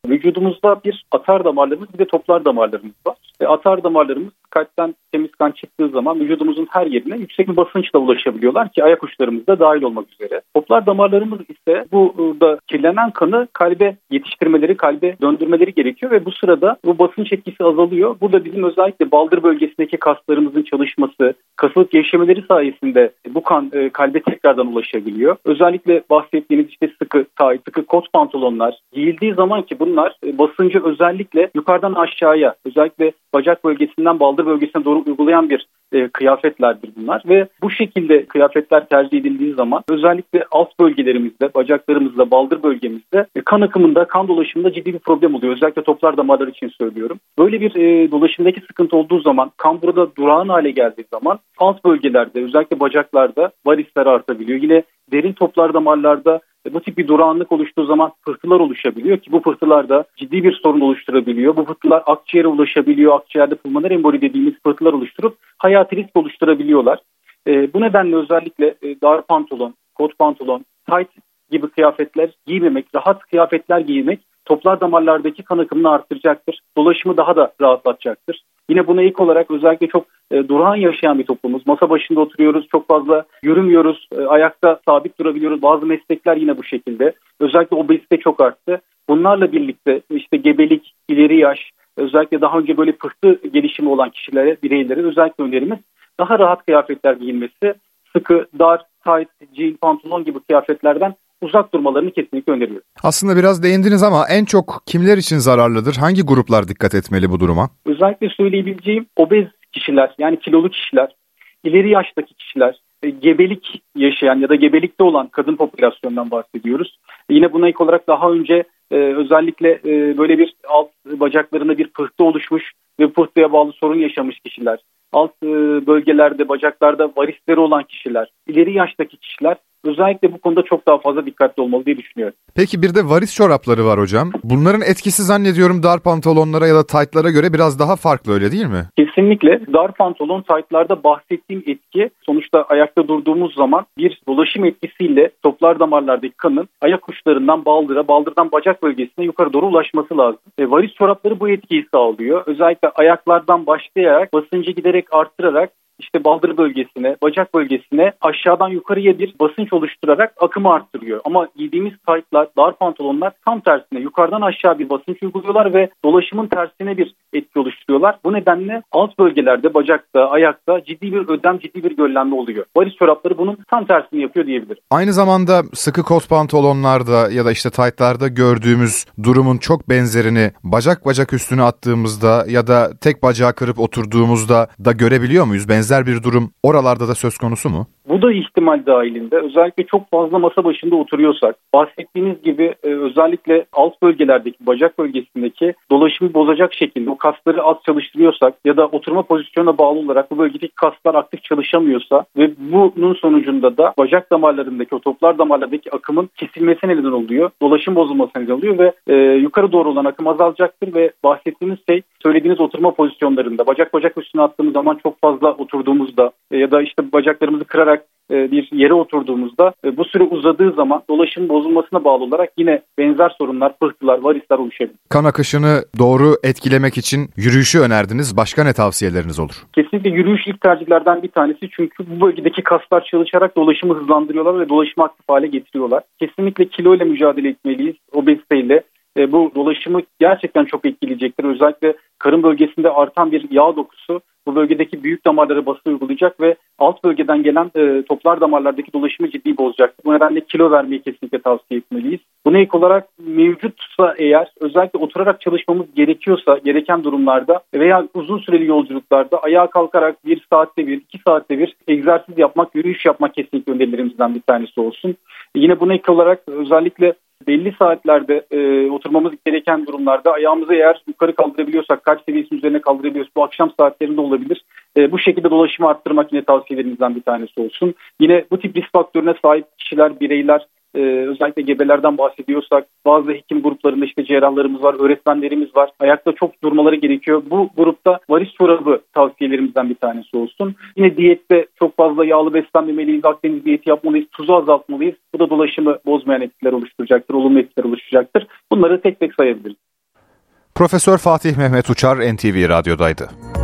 Vücudumuzda bir atar damarlarımız bir de toplar damarlarımız var. E, atar damarlarımız kalpten temiz kan çıktığı zaman vücudumuzun her yerine yüksek bir basınçla ulaşabiliyorlar ki ayak uçlarımız da dahil olmak üzere. Toplar damarlarımız ise burada kirlenen kanı kalbe yetiştirmeleri, kalbe döndürmeleri gerekiyor ve bu sırada bu basınç etkisi azalıyor. Burada bizim özellikle baldır bölgesindeki kaslarımızın çalışması, kasılık gevşemeleri sayesinde bu kan e, kalbe tekrardan ulaşabiliyor. Özellikle bahsettiğimiz işte sıkı tay, sıkı kot pantolonlar giyildiği zaman ki bunlar e, basıncı özellikle yukarıdan aşağıya özellikle bacak bölgesinden baldır bölgesine doğru uygulayan bir e, kıyafetlerdir bunlar ve bu şekilde kıyafetler tercih edildiği zaman özellikle alt bölgelerimizde, bacaklarımızda, baldır bölgemizde e, kan akımında, kan dolaşımında ciddi bir problem oluyor. Özellikle toplar damarlar için söylüyorum. Böyle bir e, dolaşımdaki sıkıntı olduğu zaman, kan burada durağan hale geldiği zaman alt bölgelerde, özellikle bacaklarda varisler artabiliyor. Yine derin toplar damarlarda bu tip bir durağanlık oluştuğu zaman pıhtılar oluşabiliyor ki bu pıhtılar da ciddi bir sorun oluşturabiliyor. Bu pıhtılar akciğere ulaşabiliyor. Akciğerde pulmoner emboli dediğimiz pıhtılar oluşturup hayati risk oluşturabiliyorlar. E, bu nedenle özellikle e, dar pantolon, kot pantolon, tight gibi kıyafetler giymemek, rahat kıyafetler giymek toplar damarlardaki kan akımını arttıracaktır. Dolaşımı daha da rahatlatacaktır. Yine buna ilk olarak özellikle çok e, durağan yaşayan bir toplumuz. Masa başında oturuyoruz, çok fazla yürümüyoruz, e, ayakta sabit durabiliyoruz. Bazı meslekler yine bu şekilde. Özellikle obezite çok arttı. Bunlarla birlikte işte gebelik, ileri yaş, özellikle daha önce böyle pıhtı gelişimi olan kişilere, bireylere özellikle önerimiz daha rahat kıyafetler giyinmesi, sıkı, dar, tight, jean, pantolon gibi kıyafetlerden uzak durmalarını kesinlikle öneriyorum. Aslında biraz değindiniz ama en çok kimler için zararlıdır? Hangi gruplar dikkat etmeli bu duruma? Özellikle söyleyebileceğim obez kişiler yani kilolu kişiler, ileri yaştaki kişiler, gebelik yaşayan ya da gebelikte olan kadın popülasyonundan bahsediyoruz. Yine buna ilk olarak daha önce e, özellikle e, böyle bir alt bacaklarında bir pıhtı oluşmuş ve pıhtıya bağlı sorun yaşamış kişiler, alt e, bölgelerde bacaklarda varisleri olan kişiler, ileri yaştaki kişiler özellikle bu konuda çok daha fazla dikkatli olmalı diye düşünüyorum. Peki bir de varis çorapları var hocam. Bunların etkisi zannediyorum dar pantolonlara ya da taytlara göre biraz daha farklı öyle değil mi? Kesinlikle dar pantolon taytlarda bahsettiğim etki sonuçta ayakta durduğumuz zaman bir dolaşım etkisiyle toplar damarlardaki kanın ayak uçlarından baldıra, baldırdan bacak bölgesine yukarı doğru ulaşması lazım. E, varis çorapları bu etkiyi sağlıyor. Özellikle ayaklardan başlayarak basıncı giderek arttırarak işte baldır bölgesine, bacak bölgesine aşağıdan yukarıya bir basınç oluşturarak akımı arttırıyor. Ama giydiğimiz taytlar, dar pantolonlar tam tersine yukarıdan aşağı bir basınç uyguluyorlar ve dolaşımın tersine bir etki oluşturuyorlar. Bu nedenle alt bölgelerde, bacakta, ayakta ciddi bir ödem, ciddi bir göllenme oluyor. Varis çorapları bunun tam tersini yapıyor diyebilirim. Aynı zamanda sıkı kot pantolonlarda ya da işte taytlarda gördüğümüz durumun çok benzerini bacak bacak üstüne attığımızda ya da tek bacağı kırıp oturduğumuzda da görebiliyor muyuz? Benzer benzer bir durum oralarda da söz konusu mu? Bu da ihtimal dahilinde. Özellikle çok fazla masa başında oturuyorsak, bahsettiğiniz gibi e, özellikle alt bölgelerdeki, bacak bölgesindeki dolaşımı bozacak şekilde o kasları az çalıştırıyorsak ya da oturma pozisyonuna bağlı olarak bu bölgedeki kaslar aktif çalışamıyorsa ve bunun sonucunda da bacak damarlarındaki, o toplar damarlarındaki akımın kesilmesine neden oluyor. Dolaşım bozulmasına neden oluyor ve e, yukarı doğru olan akım azalacaktır ve bahsettiğiniz şey söylediğiniz oturma pozisyonlarında bacak bacak üstüne attığımız zaman çok fazla oturduğumuzda e, ya da işte bacaklarımızı kırarak e, bir yere oturduğumuzda e, bu süre uzadığı zaman dolaşım bozulmasına bağlı olarak yine benzer sorunlar, pıhtılar, varisler oluşabilir. Kan akışını doğru etkilemek için yürüyüşü önerdiniz. Başka ne tavsiyeleriniz olur? Kesinlikle yürüyüş ilk tercihlerden bir tanesi çünkü bu bölgedeki kaslar çalışarak dolaşımı hızlandırıyorlar ve dolaşımı aktif hale getiriyorlar. Kesinlikle kilo ile mücadele etmeliyiz, obeziteyle. E, bu dolaşımı gerçekten çok etkileyecektir. Özellikle karın bölgesinde artan bir yağ dokusu bu bölgedeki büyük damarlara baskı uygulayacak ve alt bölgeden gelen e, toplar damarlardaki dolaşımı ciddi bozacak. Bu nedenle kilo vermeyi kesinlikle tavsiye etmeliyiz. Buna ilk olarak mevcutsa eğer özellikle oturarak çalışmamız gerekiyorsa gereken durumlarda veya uzun süreli yolculuklarda ayağa kalkarak bir saatte bir, iki saatte bir egzersiz yapmak, yürüyüş yapmak kesinlikle önerilerimizden bir tanesi olsun. Yine buna ilk olarak özellikle belli saatlerde e, oturmamız gereken durumlarda ayağımızı eğer yukarı kaldırabiliyorsak, kaç seviyesinin üzerine kaldırabiliyoruz bu akşam saatlerinde olabilir. E, bu şekilde dolaşımı arttırmak yine tavsiyelerimizden bir tanesi olsun. Yine bu tip risk faktörüne sahip kişiler, bireyler e, özellikle gebelerden bahsediyorsak bazı hekim gruplarında işte cerrahlarımız var, öğretmenlerimiz var. Ayakta çok durmaları gerekiyor. Bu grupta varis çorabı tavsiyelerimizden bir tanesi olsun. Yine diyette çok fazla yağlı beslenmemeliyiz, Akdeniz diyeti yapmalıyız, tuzu azaltmalıyız. Bu da dolaşımı bozmayan etkiler oluşturacaktır, olumlu etkiler oluşturacaktır. Bunları tek tek sayabiliriz. Profesör Fatih Mehmet Uçar NTV Radyo'daydı.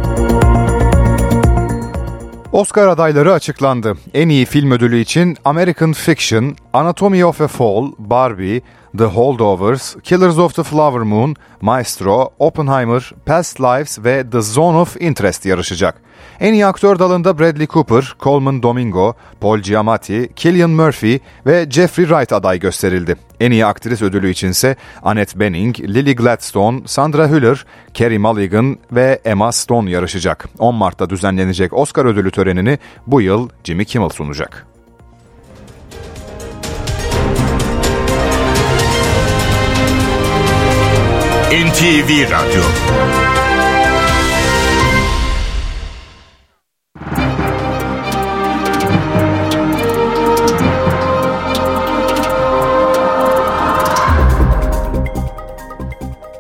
Oscar adayları açıklandı. En iyi film ödülü için American Fiction, Anatomy of a Fall, Barbie, The Holdovers, Killers of the Flower Moon, Maestro, Oppenheimer, Past Lives ve The Zone of Interest yarışacak. En iyi aktör dalında Bradley Cooper, Coleman Domingo, Paul Giamatti, Killian Murphy ve Jeffrey Wright aday gösterildi. En iyi aktris ödülü içinse Annette Bening, Lily Gladstone, Sandra Hüller, Carey Mulligan ve Emma Stone yarışacak. 10 Mart'ta düzenlenecek Oscar ödülü törenini bu yıl Jimmy Kimmel sunacak. NTV Radyo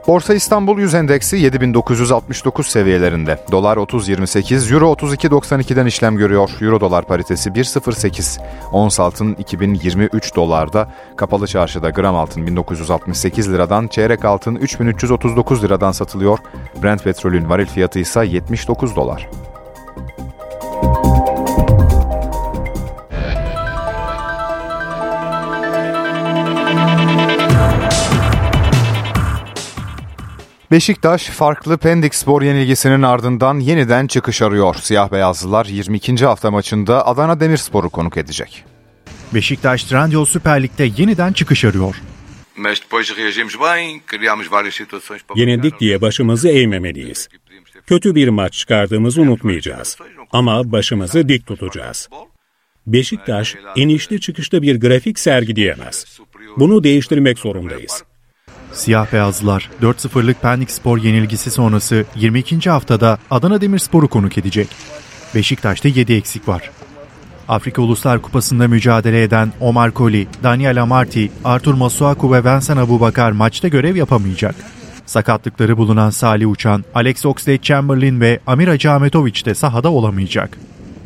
Borsa İstanbul Yüz Endeksi 7969 seviyelerinde. Dolar 30.28, Euro 32.92'den işlem görüyor. Euro dolar paritesi 1.08. Ons altın 2023 dolarda. Kapalı çarşıda gram altın 1968 liradan, çeyrek altın 3339 liradan satılıyor. Brent petrolün varil fiyatı ise 79 dolar. Beşiktaş farklı Pendik Spor yenilgisinin ardından yeniden çıkış arıyor. Siyah beyazlılar 22. hafta maçında Adana Demirspor'u konuk edecek. Beşiktaş Trendyol Süper Lig'de yeniden çıkış arıyor. Yenildik diye başımızı eğmemeliyiz. Kötü bir maç çıkardığımızı unutmayacağız. Ama başımızı dik tutacağız. Beşiktaş inişli çıkışlı bir grafik sergileyemez. Bunu değiştirmek zorundayız. Siyah beyazlılar 4-0'lık Pendik Spor yenilgisi sonrası 22. haftada Adana Demirspor'u konuk edecek. Beşiktaş'ta 7 eksik var. Afrika Uluslar Kupası'nda mücadele eden Omar Koli, Daniel Amarty, Artur Masuaku ve Vincent Abubakar maçta görev yapamayacak. Sakatlıkları bulunan Salih Uçan, Alex Oxlade-Chamberlain ve Amir Hacı de sahada olamayacak.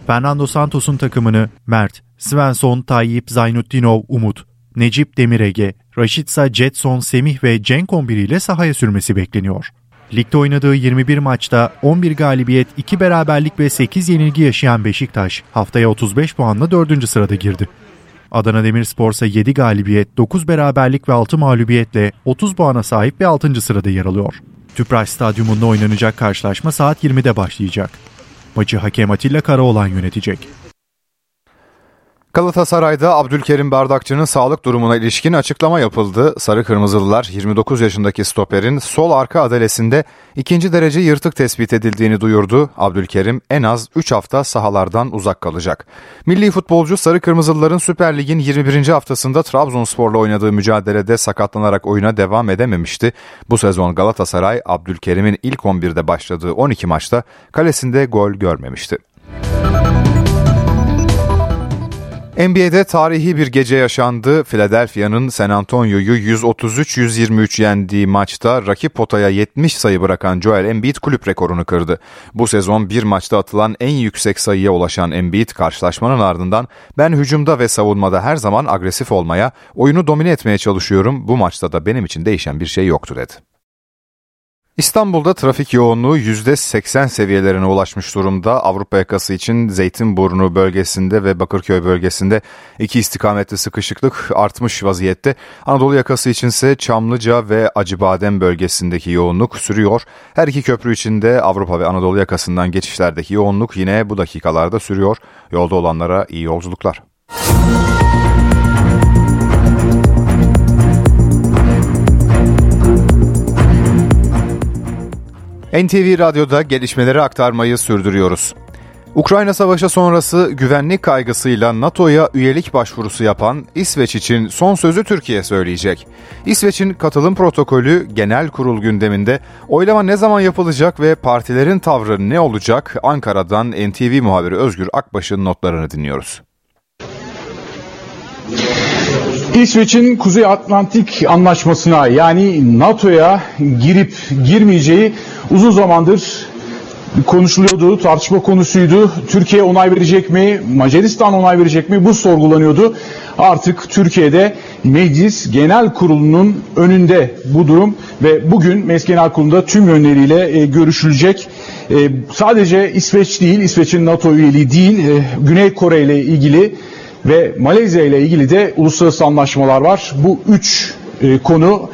Fernando Santos'un takımını Mert, Svensson, Tayyip, Zaynutdinov, Umut, Necip Demirege, Raşitsa, Jetson, Semih ve Cenk 11 ile sahaya sürmesi bekleniyor. Ligde oynadığı 21 maçta 11 galibiyet, 2 beraberlik ve 8 yenilgi yaşayan Beşiktaş haftaya 35 puanla 4. sırada girdi. Adana Demirspor ise 7 galibiyet, 9 beraberlik ve 6 mağlubiyetle 30 puana sahip ve 6. sırada yer alıyor. Tüpraş Stadyumunda oynanacak karşılaşma saat 20'de başlayacak. Maçı hakem Atilla Karaoğlan yönetecek. Galatasaray'da Abdülkerim Bardakçı'nın sağlık durumuna ilişkin açıklama yapıldı. Sarı Kırmızılılar 29 yaşındaki stoperin sol arka adalesinde ikinci derece yırtık tespit edildiğini duyurdu. Abdülkerim en az 3 hafta sahalardan uzak kalacak. Milli futbolcu Sarı Kırmızılıların Süper Lig'in 21. haftasında Trabzonspor'la oynadığı mücadelede sakatlanarak oyuna devam edememişti. Bu sezon Galatasaray Abdülkerim'in ilk 11'de başladığı 12 maçta kalesinde gol görmemişti. NBA'de tarihi bir gece yaşandı. Philadelphia'nın San Antonio'yu 133-123 yendiği maçta rakip potaya 70 sayı bırakan Joel Embiid kulüp rekorunu kırdı. Bu sezon bir maçta atılan en yüksek sayıya ulaşan Embiid karşılaşmanın ardından ben hücumda ve savunmada her zaman agresif olmaya, oyunu domine etmeye çalışıyorum. Bu maçta da benim için değişen bir şey yoktu dedi. İstanbul'da trafik yoğunluğu %80 seviyelerine ulaşmış durumda. Avrupa yakası için Zeytinburnu bölgesinde ve Bakırköy bölgesinde iki istikamette sıkışıklık artmış vaziyette. Anadolu yakası içinse Çamlıca ve Acıbadem bölgesindeki yoğunluk sürüyor. Her iki köprü içinde Avrupa ve Anadolu yakasından geçişlerdeki yoğunluk yine bu dakikalarda sürüyor. Yolda olanlara iyi yolculuklar. NTV Radyo'da gelişmeleri aktarmayı sürdürüyoruz. Ukrayna Savaşı sonrası güvenlik kaygısıyla NATO'ya üyelik başvurusu yapan İsveç için son sözü Türkiye söyleyecek. İsveç'in katılım protokolü genel kurul gündeminde oylama ne zaman yapılacak ve partilerin tavrı ne olacak Ankara'dan NTV muhabiri Özgür Akbaş'ın notlarını dinliyoruz. İsveç'in Kuzey Atlantik Anlaşması'na yani NATO'ya girip girmeyeceği uzun zamandır konuşuluyordu, tartışma konusuydu. Türkiye onay verecek mi, Macaristan onay verecek mi bu sorgulanıyordu. Artık Türkiye'de Meclis Genel Kurulu'nun önünde bu durum ve bugün Meclis Genel Kurulu'nda tüm yönleriyle e, görüşülecek. E, sadece İsveç değil, İsveç'in NATO üyeliği değil, e, Güney Kore ile ilgili ve Malezya ile ilgili de uluslararası anlaşmalar var. Bu üç e, konu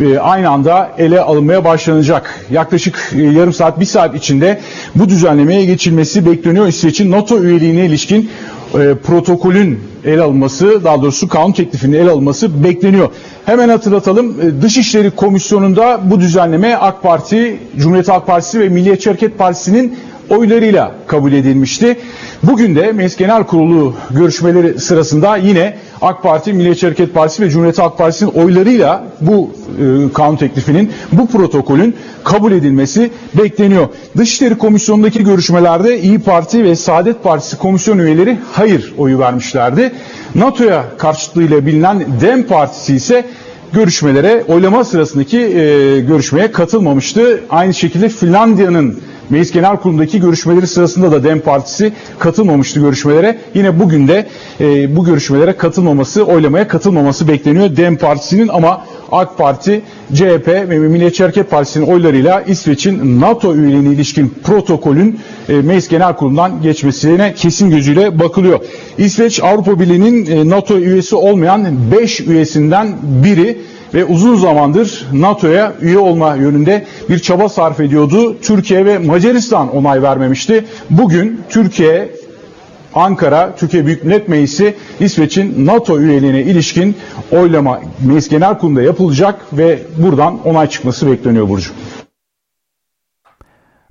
e, aynı anda ele alınmaya başlanacak. Yaklaşık e, yarım saat, bir saat içinde bu düzenlemeye geçilmesi bekleniyor. İsveç'in NATO üyeliğine ilişkin e, protokolün ele alınması, daha doğrusu kanun teklifinin ele alınması bekleniyor. Hemen hatırlatalım, e, Dışişleri Komisyonu'nda bu düzenleme AK Parti, Cumhuriyet Halk Partisi ve Milliyetçi Hareket Partisi'nin oylarıyla kabul edilmişti. Bugün de Meclis Genel Kurulu görüşmeleri sırasında yine AK Parti, Milliyetçi Hareket Partisi ve Cumhuriyet Halk Partisi'nin oylarıyla bu e, kanun teklifinin, bu protokolün kabul edilmesi bekleniyor. Dışişleri Komisyonu'ndaki görüşmelerde İyi Parti ve Saadet Partisi komisyon üyeleri hayır oyu vermişlerdi. NATO'ya karşıtlığıyla bilinen DEM Partisi ise görüşmelere, oylama sırasındaki e, görüşmeye katılmamıştı. Aynı şekilde Finlandiya'nın Meclis Genel Kurulu'ndaki görüşmeleri sırasında da DEM Partisi katılmamıştı görüşmelere. Yine bugün de e, bu görüşmelere katılmaması, oylamaya katılmaması bekleniyor DEM Partisi'nin ama AK Parti, CHP ve Milliyetçi Hareket Partisi'nin oylarıyla İsveç'in NATO üyeliğine ilişkin protokolün e, Meclis Genel Kurulu'ndan geçmesine kesin gözüyle bakılıyor. İsveç Avrupa Birliği'nin e, NATO üyesi olmayan 5 üyesinden biri ve uzun zamandır NATO'ya üye olma yönünde bir çaba sarf ediyordu. Türkiye ve Macaristan onay vermemişti. Bugün Türkiye Ankara, Türkiye Büyük Millet Meclisi İsveç'in NATO üyeliğine ilişkin oylama Meclis Genel Kurulu'nda yapılacak ve buradan onay çıkması bekleniyor Burcu.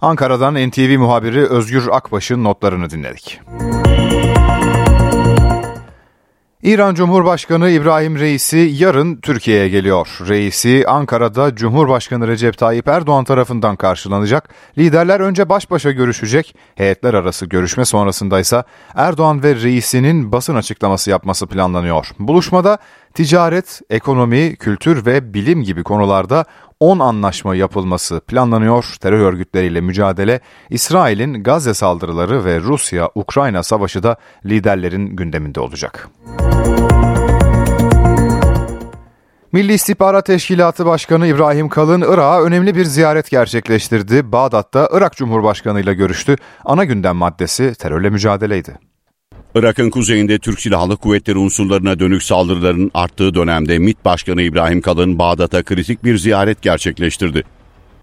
Ankara'dan NTV muhabiri Özgür Akbaş'ın notlarını dinledik. İran Cumhurbaşkanı İbrahim Reisi yarın Türkiye'ye geliyor. Reisi Ankara'da Cumhurbaşkanı Recep Tayyip Erdoğan tarafından karşılanacak. Liderler önce baş başa görüşecek. Heyetler arası görüşme sonrasında ise Erdoğan ve Reisi'nin basın açıklaması yapması planlanıyor. Buluşmada ticaret, ekonomi, kültür ve bilim gibi konularda 10 anlaşma yapılması planlanıyor. Terör örgütleriyle mücadele, İsrail'in Gazze saldırıları ve Rusya-Ukrayna savaşı da liderlerin gündeminde olacak. Milli İstihbarat Teşkilatı Başkanı İbrahim Kalın Irak'a önemli bir ziyaret gerçekleştirdi. Bağdat'ta Irak Cumhurbaşkanı ile görüştü. Ana gündem maddesi terörle mücadeleydi. Irak'ın kuzeyinde Türk Silahlı Kuvvetleri unsurlarına dönük saldırıların arttığı dönemde MİT Başkanı İbrahim Kalın Bağdat'a kritik bir ziyaret gerçekleştirdi.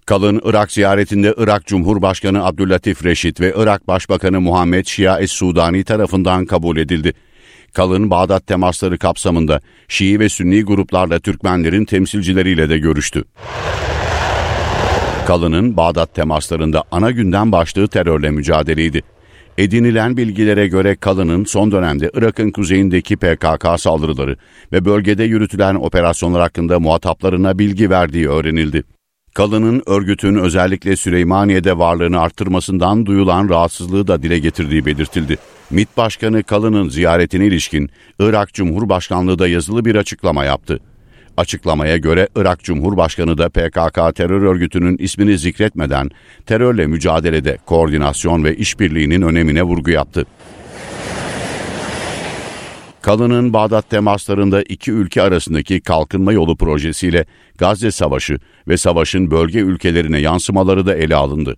Kalın Irak ziyaretinde Irak Cumhurbaşkanı Abdüllatif Reşit ve Irak Başbakanı Muhammed Şia Es-Sudani tarafından kabul edildi. Kalın Bağdat temasları kapsamında Şii ve Sünni gruplarla Türkmenlerin temsilcileriyle de görüştü. Kalın'ın Bağdat temaslarında ana gündem başlığı terörle mücadeleydi. Edinilen bilgilere göre Kalın'ın son dönemde Irak'ın kuzeyindeki PKK saldırıları ve bölgede yürütülen operasyonlar hakkında muhataplarına bilgi verdiği öğrenildi. Kalın'ın örgütün özellikle Süleymaniye'de varlığını arttırmasından duyulan rahatsızlığı da dile getirdiği belirtildi. MİT Başkanı Kalın'ın ziyaretine ilişkin Irak Cumhurbaşkanlığı da yazılı bir açıklama yaptı. Açıklamaya göre Irak Cumhurbaşkanı da PKK terör örgütünün ismini zikretmeden terörle mücadelede koordinasyon ve işbirliğinin önemine vurgu yaptı. Kalın'ın Bağdat temaslarında iki ülke arasındaki kalkınma yolu projesiyle Gazze Savaşı ve savaşın bölge ülkelerine yansımaları da ele alındı.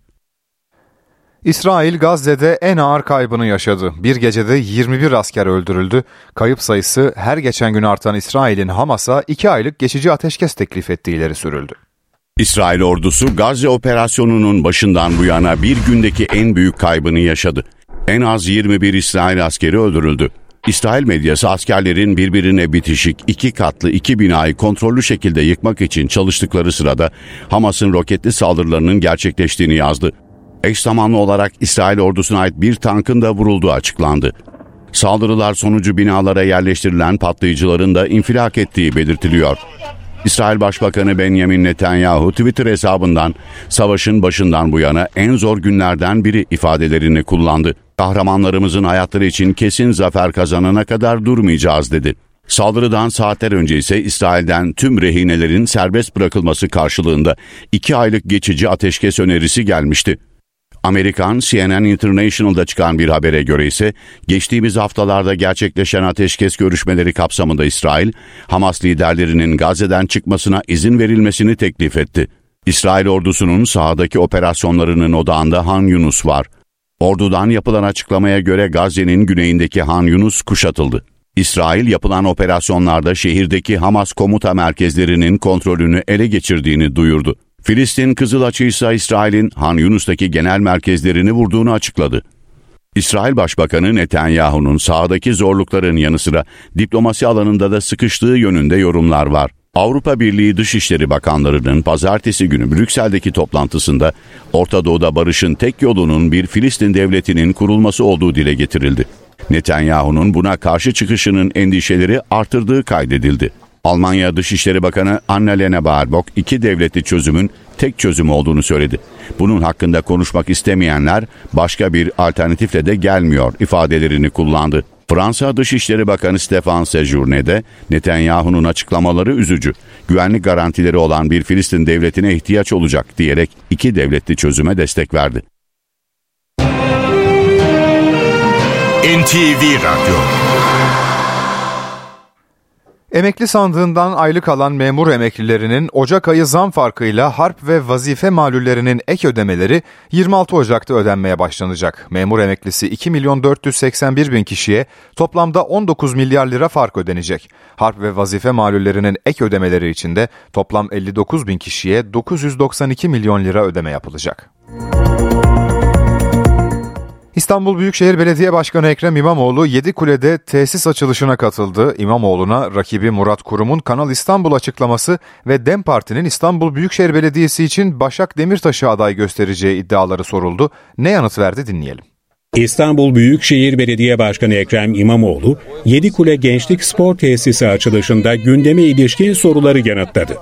İsrail Gazze'de en ağır kaybını yaşadı. Bir gecede 21 asker öldürüldü. Kayıp sayısı her geçen gün artan İsrail'in Hamas'a 2 aylık geçici ateşkes teklif ettiği ileri sürüldü. İsrail ordusu Gazze operasyonunun başından bu yana bir gündeki en büyük kaybını yaşadı. En az 21 İsrail askeri öldürüldü. İsrail medyası askerlerin birbirine bitişik iki katlı iki binayı kontrollü şekilde yıkmak için çalıştıkları sırada Hamas'ın roketli saldırılarının gerçekleştiğini yazdı. Eş zamanlı olarak İsrail ordusuna ait bir tankın da vurulduğu açıklandı. Saldırılar sonucu binalara yerleştirilen patlayıcıların da infilak ettiği belirtiliyor. İsrail Başbakanı Benjamin Netanyahu Twitter hesabından savaşın başından bu yana en zor günlerden biri ifadelerini kullandı. Kahramanlarımızın hayatları için kesin zafer kazanana kadar durmayacağız dedi. Saldırıdan saatler önce ise İsrail'den tüm rehinelerin serbest bırakılması karşılığında iki aylık geçici ateşkes önerisi gelmişti. Amerikan CNN International'da çıkan bir habere göre ise geçtiğimiz haftalarda gerçekleşen ateşkes görüşmeleri kapsamında İsrail, Hamas liderlerinin Gazze'den çıkmasına izin verilmesini teklif etti. İsrail ordusunun sahadaki operasyonlarının odağında Han Yunus var. Ordudan yapılan açıklamaya göre Gazze'nin güneyindeki Han Yunus kuşatıldı. İsrail yapılan operasyonlarda şehirdeki Hamas komuta merkezlerinin kontrolünü ele geçirdiğini duyurdu. Filistin Kızılaçı ise İsrail'in Han Yunus'taki genel merkezlerini vurduğunu açıkladı. İsrail Başbakanı Netanyahu'nun sahadaki zorlukların yanı sıra diplomasi alanında da sıkıştığı yönünde yorumlar var. Avrupa Birliği Dışişleri Bakanlarının pazartesi günü Brüksel'deki toplantısında Orta Doğu'da barışın tek yolunun bir Filistin devletinin kurulması olduğu dile getirildi. Netanyahu'nun buna karşı çıkışının endişeleri artırdığı kaydedildi. Almanya Dışişleri Bakanı Annalena Baerbock iki devletli çözümün tek çözüm olduğunu söyledi. Bunun hakkında konuşmak istemeyenler başka bir alternatifle de gelmiyor ifadelerini kullandı. Fransa Dışişleri Bakanı Stefan Sejourne de Netanyahu'nun açıklamaları üzücü. Güvenlik garantileri olan bir Filistin devletine ihtiyaç olacak diyerek iki devletli çözüme destek verdi. NTV Radyo Emekli sandığından aylık alan memur emeklilerinin Ocak ayı zam farkıyla harp ve vazife malullerinin ek ödemeleri 26 Ocak'ta ödenmeye başlanacak. Memur emeklisi 2 milyon 481 bin kişiye toplamda 19 milyar lira fark ödenecek. Harp ve vazife malullerinin ek ödemeleri için de toplam 59 bin kişiye 992 milyon lira ödeme yapılacak. İstanbul Büyükşehir Belediye Başkanı Ekrem İmamoğlu Yedikule'de tesis açılışına katıldı. İmamoğlu'na rakibi Murat Kurum'un Kanal İstanbul açıklaması ve DEM Parti'nin İstanbul Büyükşehir Belediyesi için Başak Demirtaş'ı aday göstereceği iddiaları soruldu. Ne yanıt verdi dinleyelim. İstanbul Büyükşehir Belediye Başkanı Ekrem İmamoğlu, Yedikule Gençlik Spor Tesisi açılışında gündeme ilişkin soruları yanıtladı.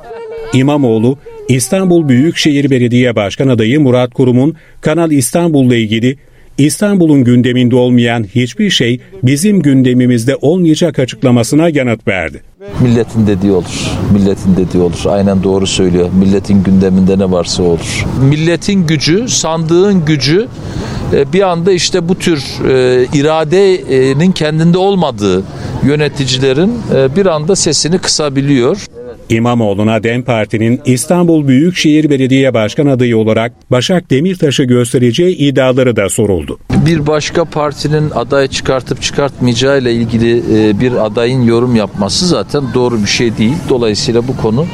İmamoğlu, İstanbul Büyükşehir Belediye Başkan adayı Murat Kurum'un Kanal İstanbul'la ilgili İstanbul'un gündeminde olmayan hiçbir şey bizim gündemimizde olmayacak açıklamasına yanıt verdi. Milletin dediği olur. Milletin dediği olur. Aynen doğru söylüyor. Milletin gündeminde ne varsa olur. Milletin gücü, sandığın gücü e, bir anda işte bu tür e, iradenin kendinde olmadığı yöneticilerin e, bir anda sesini kısabiliyor. İmamoğlu'na DEM Parti'nin İstanbul Büyükşehir Belediye Başkan adayı olarak Başak Demirtaş'ı göstereceği iddiaları da soruldu. Bir başka partinin aday çıkartıp çıkartmayacağı ile ilgili e, bir adayın yorum yapması zaten doğru bir şey değil. Dolayısıyla bu konu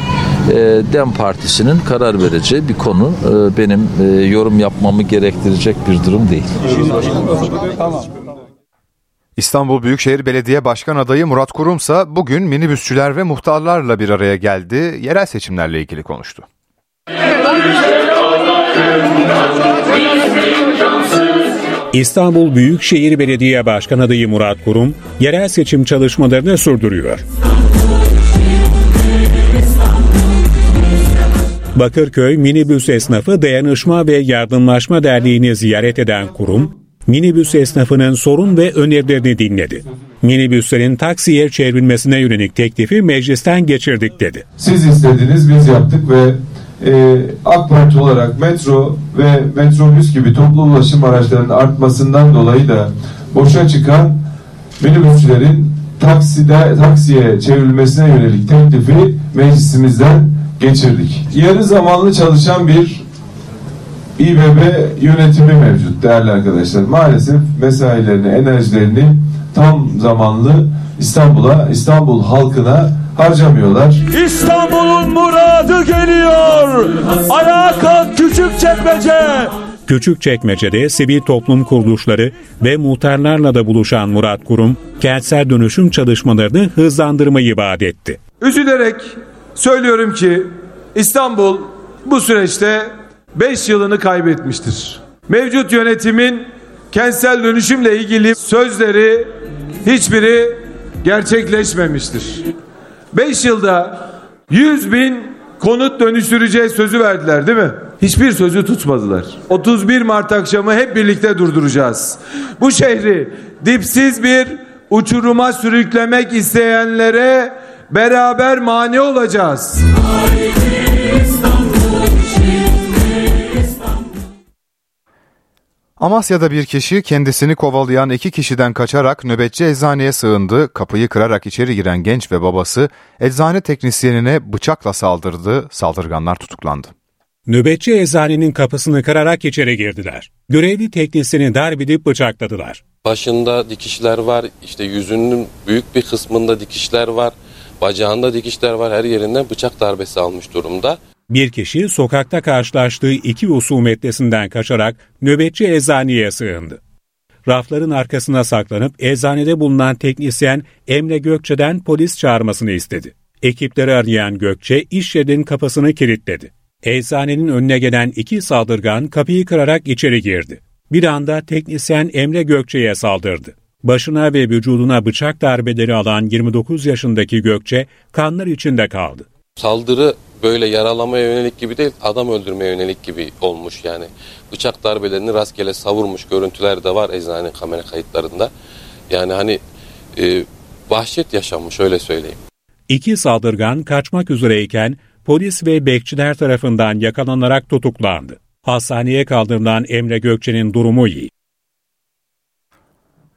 e, DEM Partisi'nin karar vereceği bir konu. E, benim yorum yapmamı gerektirecek bir durum değil. Tamam. İstanbul Büyükşehir Belediye Başkan adayı Murat Kurum ise bugün minibüsçüler ve muhtarlarla bir araya geldi. Yerel seçimlerle ilgili konuştu. İstanbul Büyükşehir Belediye Başkan adayı Murat Kurum, yerel seçim çalışmalarını sürdürüyor. Bakırköy Minibüs Esnafı Dayanışma ve Yardımlaşma Derneği'ni ziyaret eden kurum, minibüs esnafının sorun ve önerilerini dinledi. Minibüslerin taksiye çevrilmesine yönelik teklifi meclisten geçirdik dedi. Siz istediniz biz yaptık ve e, AK Parti olarak metro ve metrobüs gibi toplu ulaşım araçlarının artmasından dolayı da boşa çıkan minibüsçülerin takside, taksiye çevrilmesine yönelik teklifi meclisimizden geçirdik. Yarı zamanlı çalışan bir İBB yönetimi mevcut değerli arkadaşlar. Maalesef mesailerini, enerjilerini tam zamanlı İstanbul'a, İstanbul halkına harcamıyorlar. İstanbul'un muradı geliyor. Ayağa kalk küçük çekmece. Küçük çekmecede sivil toplum kuruluşları ve muhtarlarla da buluşan Murat Kurum, kentsel dönüşüm çalışmalarını hızlandırmayı vaat etti. Üzülerek söylüyorum ki İstanbul bu süreçte 5 yılını kaybetmiştir. Mevcut yönetimin kentsel dönüşümle ilgili sözleri hiçbiri gerçekleşmemiştir. 5 yılda 100 bin konut dönüştüreceğiz sözü verdiler değil mi? Hiçbir sözü tutmadılar. 31 Mart akşamı hep birlikte durduracağız. Bu şehri dipsiz bir uçuruma sürüklemek isteyenlere beraber mani olacağız. Haydi. Amasya'da bir kişi kendisini kovalayan iki kişiden kaçarak nöbetçi eczaneye sığındı. Kapıyı kırarak içeri giren genç ve babası eczane teknisyenine bıçakla saldırdı. Saldırganlar tutuklandı. Nöbetçi eczanenin kapısını kırarak içeri girdiler. Görevli teknisyeni darp edip bıçakladılar. Başında dikişler var, işte yüzünün büyük bir kısmında dikişler var, bacağında dikişler var, her yerinden bıçak darbesi almış durumda. Bir kişi sokakta karşılaştığı iki husumetlesinden kaçarak nöbetçi eczaneye sığındı. Rafların arkasına saklanıp eczanede bulunan teknisyen Emre Gökçe'den polis çağırmasını istedi. Ekipleri arayan Gökçe iş yerinin kapısını kilitledi. Eczanenin önüne gelen iki saldırgan kapıyı kırarak içeri girdi. Bir anda teknisyen Emre Gökçe'ye saldırdı. Başına ve vücuduna bıçak darbeleri alan 29 yaşındaki Gökçe kanlar içinde kaldı. Saldırı böyle yaralamaya yönelik gibi değil adam öldürmeye yönelik gibi olmuş yani. Bıçak darbelerini rastgele savurmuş görüntüler de var eczane kamera kayıtlarında. Yani hani e, vahşet yaşanmış öyle söyleyeyim. İki saldırgan kaçmak üzereyken polis ve bekçiler tarafından yakalanarak tutuklandı. Hastaneye kaldırılan Emre Gökçe'nin durumu iyi.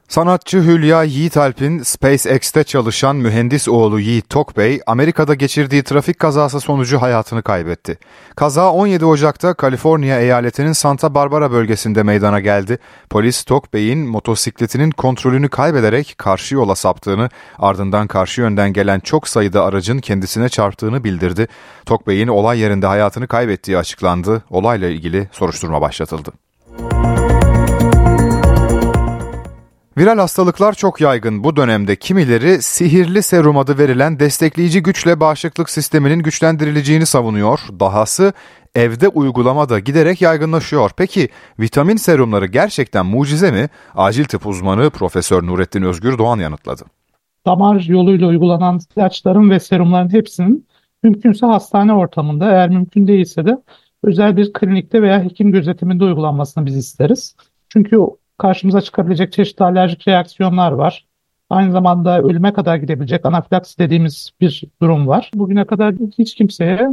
Sanatçı Hülya Yiğitalp'in SpaceX'te çalışan mühendis oğlu Yiğit Tokbey, Amerika'da geçirdiği trafik kazası sonucu hayatını kaybetti. Kaza 17 Ocak'ta Kaliforniya eyaletinin Santa Barbara bölgesinde meydana geldi. Polis Tokbey'in motosikletinin kontrolünü kaybederek karşı yola saptığını, ardından karşı yönden gelen çok sayıda aracın kendisine çarptığını bildirdi. Tokbey'in olay yerinde hayatını kaybettiği açıklandı. Olayla ilgili soruşturma başlatıldı. Viral hastalıklar çok yaygın. Bu dönemde kimileri sihirli serum adı verilen destekleyici güçle bağışıklık sisteminin güçlendirileceğini savunuyor. Dahası evde uygulama da giderek yaygınlaşıyor. Peki vitamin serumları gerçekten mucize mi? Acil tıp uzmanı Profesör Nurettin Özgür Doğan yanıtladı. Damar yoluyla uygulanan ilaçların ve serumların hepsinin mümkünse hastane ortamında eğer mümkün değilse de özel bir klinikte veya hekim gözetiminde uygulanmasını biz isteriz. Çünkü karşımıza çıkabilecek çeşitli alerjik reaksiyonlar var. Aynı zamanda ölüme kadar gidebilecek anafilaksi dediğimiz bir durum var. Bugüne kadar hiç kimseye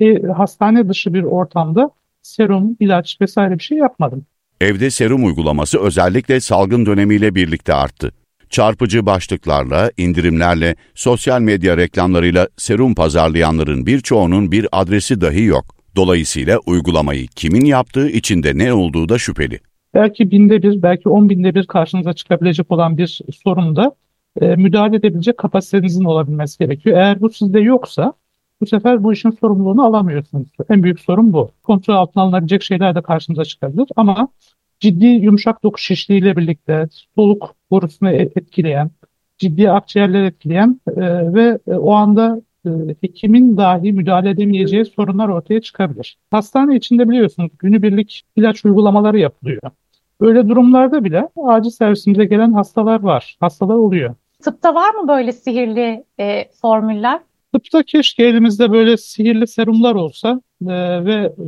e, e, hastane dışı bir ortamda serum, ilaç vesaire bir şey yapmadım. Evde serum uygulaması özellikle salgın dönemiyle birlikte arttı. Çarpıcı başlıklarla, indirimlerle, sosyal medya reklamlarıyla serum pazarlayanların birçoğunun bir adresi dahi yok. Dolayısıyla uygulamayı kimin yaptığı içinde ne olduğu da şüpheli belki binde bir, belki on binde bir karşınıza çıkabilecek olan bir sorunda e, müdahale edebilecek kapasitenizin olabilmesi gerekiyor. Eğer bu sizde yoksa bu sefer bu işin sorumluluğunu alamıyorsunuz. En büyük sorun bu. Kontrol altına alınabilecek şeyler de karşınıza çıkabilir ama ciddi yumuşak doku şişliğiyle birlikte soluk borusunu e, etkileyen, ciddi akciğerleri etkileyen e, ve e, o anda e, hekimin dahi müdahale edemeyeceği sorunlar ortaya çıkabilir. Hastane içinde biliyorsunuz günübirlik ilaç uygulamaları yapılıyor. Böyle durumlarda bile acil servisimize gelen hastalar var. Hastalar oluyor. Tıpta var mı böyle sihirli e, formüller? Tıpta keşke elimizde böyle sihirli serumlar olsa e, ve e,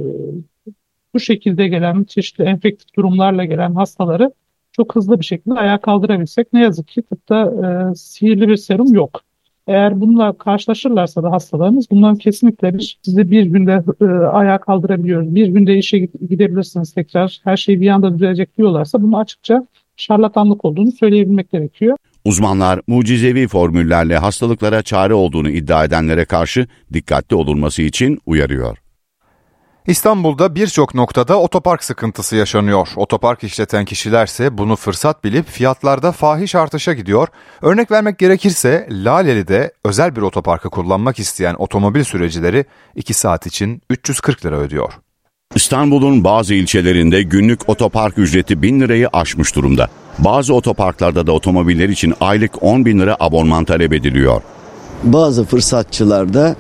bu şekilde gelen çeşitli enfektif durumlarla gelen hastaları çok hızlı bir şekilde ayağa kaldırabilsek. Ne yazık ki tıpta e, sihirli bir serum yok. Eğer bununla karşılaşırlarsa da hastalarımız bundan kesinlikle bir sizi bir günde e, ayağa kaldırabiliyoruz. Bir günde işe gidebilirsiniz tekrar. Her şey bir anda düzelecek diyorlarsa bunu açıkça şarlatanlık olduğunu söyleyebilmek gerekiyor. Uzmanlar mucizevi formüllerle hastalıklara çare olduğunu iddia edenlere karşı dikkatli olunması için uyarıyor. İstanbul'da birçok noktada otopark sıkıntısı yaşanıyor. Otopark işleten kişilerse bunu fırsat bilip fiyatlarda fahiş artışa gidiyor. Örnek vermek gerekirse Laleli'de özel bir otoparkı kullanmak isteyen otomobil sürecileri 2 saat için 340 lira ödüyor. İstanbul'un bazı ilçelerinde günlük otopark ücreti 1000 lirayı aşmış durumda. Bazı otoparklarda da otomobiller için aylık 10 bin lira abonman talep ediliyor bazı fırsatçılar da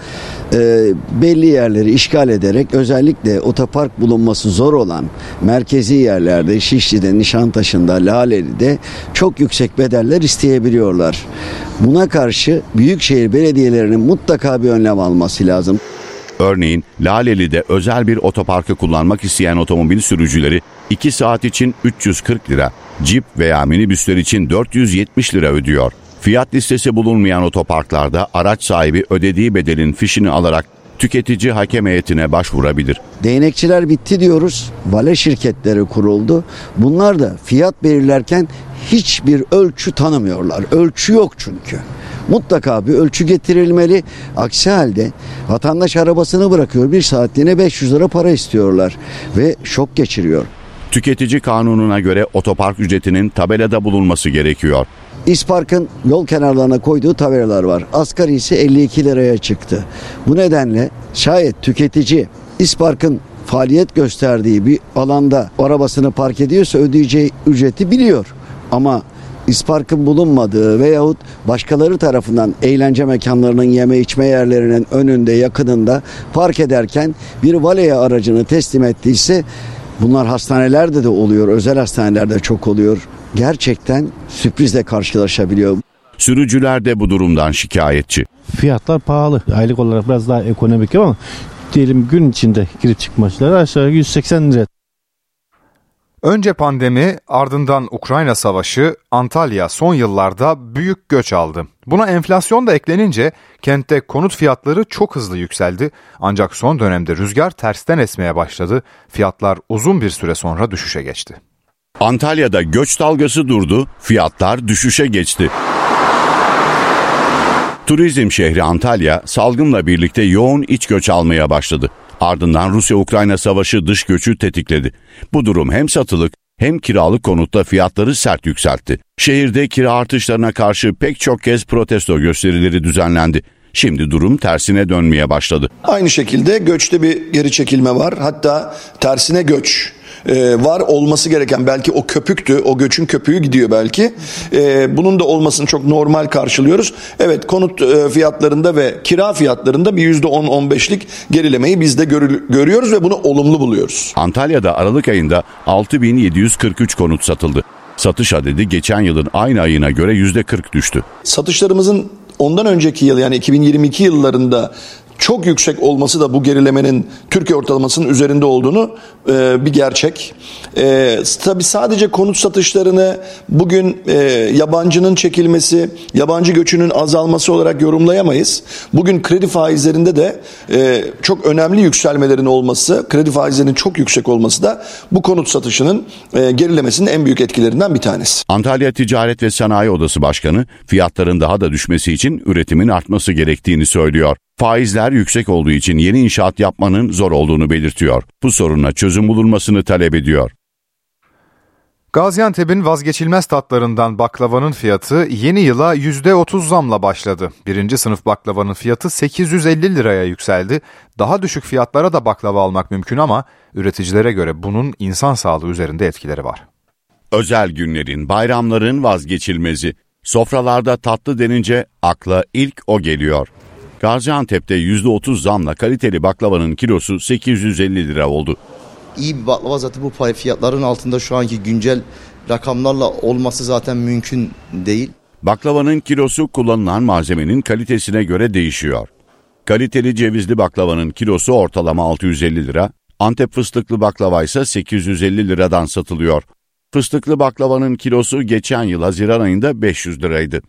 e, belli yerleri işgal ederek özellikle otopark bulunması zor olan merkezi yerlerde Şişli'de, Nişantaşı'nda, Laleli'de çok yüksek bedeller isteyebiliyorlar. Buna karşı büyükşehir belediyelerinin mutlaka bir önlem alması lazım. Örneğin Laleli'de özel bir otoparkı kullanmak isteyen otomobil sürücüleri 2 saat için 340 lira, cip veya minibüsler için 470 lira ödüyor. Fiyat listesi bulunmayan otoparklarda araç sahibi ödediği bedelin fişini alarak tüketici hakem heyetine başvurabilir. Değnekçiler bitti diyoruz. Vale şirketleri kuruldu. Bunlar da fiyat belirlerken hiçbir ölçü tanımıyorlar. Ölçü yok çünkü. Mutlaka bir ölçü getirilmeli. Aksi halde vatandaş arabasını bırakıyor. Bir saatliğine 500 lira para istiyorlar ve şok geçiriyor. Tüketici kanununa göre otopark ücretinin tabelada bulunması gerekiyor. İspark'ın yol kenarlarına koyduğu tabelalar var. Asgari ise 52 liraya çıktı. Bu nedenle şayet tüketici İspark'ın faaliyet gösterdiği bir alanda arabasını park ediyorsa ödeyeceği ücreti biliyor. Ama İspark'ın bulunmadığı veyahut başkaları tarafından eğlence mekanlarının yeme içme yerlerinin önünde yakınında park ederken bir valeye aracını teslim ettiyse bunlar hastanelerde de oluyor özel hastanelerde çok oluyor gerçekten sürprizle karşılaşabiliyor. Sürücüler de bu durumdan şikayetçi. Fiyatlar pahalı. Aylık olarak biraz daha ekonomik ama diyelim gün içinde girip çıkmaçları aşağı 180 lira. Önce pandemi, ardından Ukrayna Savaşı, Antalya son yıllarda büyük göç aldı. Buna enflasyon da eklenince kentte konut fiyatları çok hızlı yükseldi. Ancak son dönemde rüzgar tersten esmeye başladı. Fiyatlar uzun bir süre sonra düşüşe geçti. Antalya'da göç dalgası durdu, fiyatlar düşüşe geçti. Turizm şehri Antalya salgınla birlikte yoğun iç göç almaya başladı. Ardından Rusya-Ukrayna savaşı dış göçü tetikledi. Bu durum hem satılık hem kiralık konutta fiyatları sert yükseltti. Şehirde kira artışlarına karşı pek çok kez protesto gösterileri düzenlendi. Şimdi durum tersine dönmeye başladı. Aynı şekilde göçte bir geri çekilme var. Hatta tersine göç e, var olması gereken belki o köpüktü o göçün köpüğü gidiyor belki e, bunun da olmasını çok normal karşılıyoruz evet konut e, fiyatlarında ve kira fiyatlarında bir yüzde on on beşlik gerilemeyi biz de görü- görüyoruz ve bunu olumlu buluyoruz. Antalya'da Aralık ayında 6743 konut satıldı. Satış adedi geçen yılın aynı ayına göre %40 düştü. Satışlarımızın ondan önceki yıl yani 2022 yıllarında çok yüksek olması da bu gerilemenin Türkiye ortalamasının üzerinde olduğunu e, bir gerçek. E, tabii sadece konut satışlarını bugün e, yabancının çekilmesi, yabancı göçünün azalması olarak yorumlayamayız. Bugün kredi faizlerinde de e, çok önemli yükselmelerin olması, kredi faizlerinin çok yüksek olması da bu konut satışının e, gerilemesinin en büyük etkilerinden bir tanesi. Antalya Ticaret ve Sanayi Odası Başkanı fiyatların daha da düşmesi için üretimin artması gerektiğini söylüyor. Faizler yüksek olduğu için yeni inşaat yapmanın zor olduğunu belirtiyor. Bu soruna çözüm bulunmasını talep ediyor. Gaziantep'in vazgeçilmez tatlarından baklavanın fiyatı yeni yıla %30 zamla başladı. Birinci sınıf baklavanın fiyatı 850 liraya yükseldi. Daha düşük fiyatlara da baklava almak mümkün ama üreticilere göre bunun insan sağlığı üzerinde etkileri var. Özel günlerin, bayramların vazgeçilmezi. Sofralarda tatlı denince akla ilk o geliyor. Gaziantep'te %30 zamla kaliteli baklavanın kilosu 850 lira oldu. İyi bir baklava zaten bu fiyatların altında şu anki güncel rakamlarla olması zaten mümkün değil. Baklavanın kilosu kullanılan malzemenin kalitesine göre değişiyor. Kaliteli cevizli baklavanın kilosu ortalama 650 lira, Antep fıstıklı baklava ise 850 liradan satılıyor. Fıstıklı baklavanın kilosu geçen yıl Haziran ayında 500 liraydı.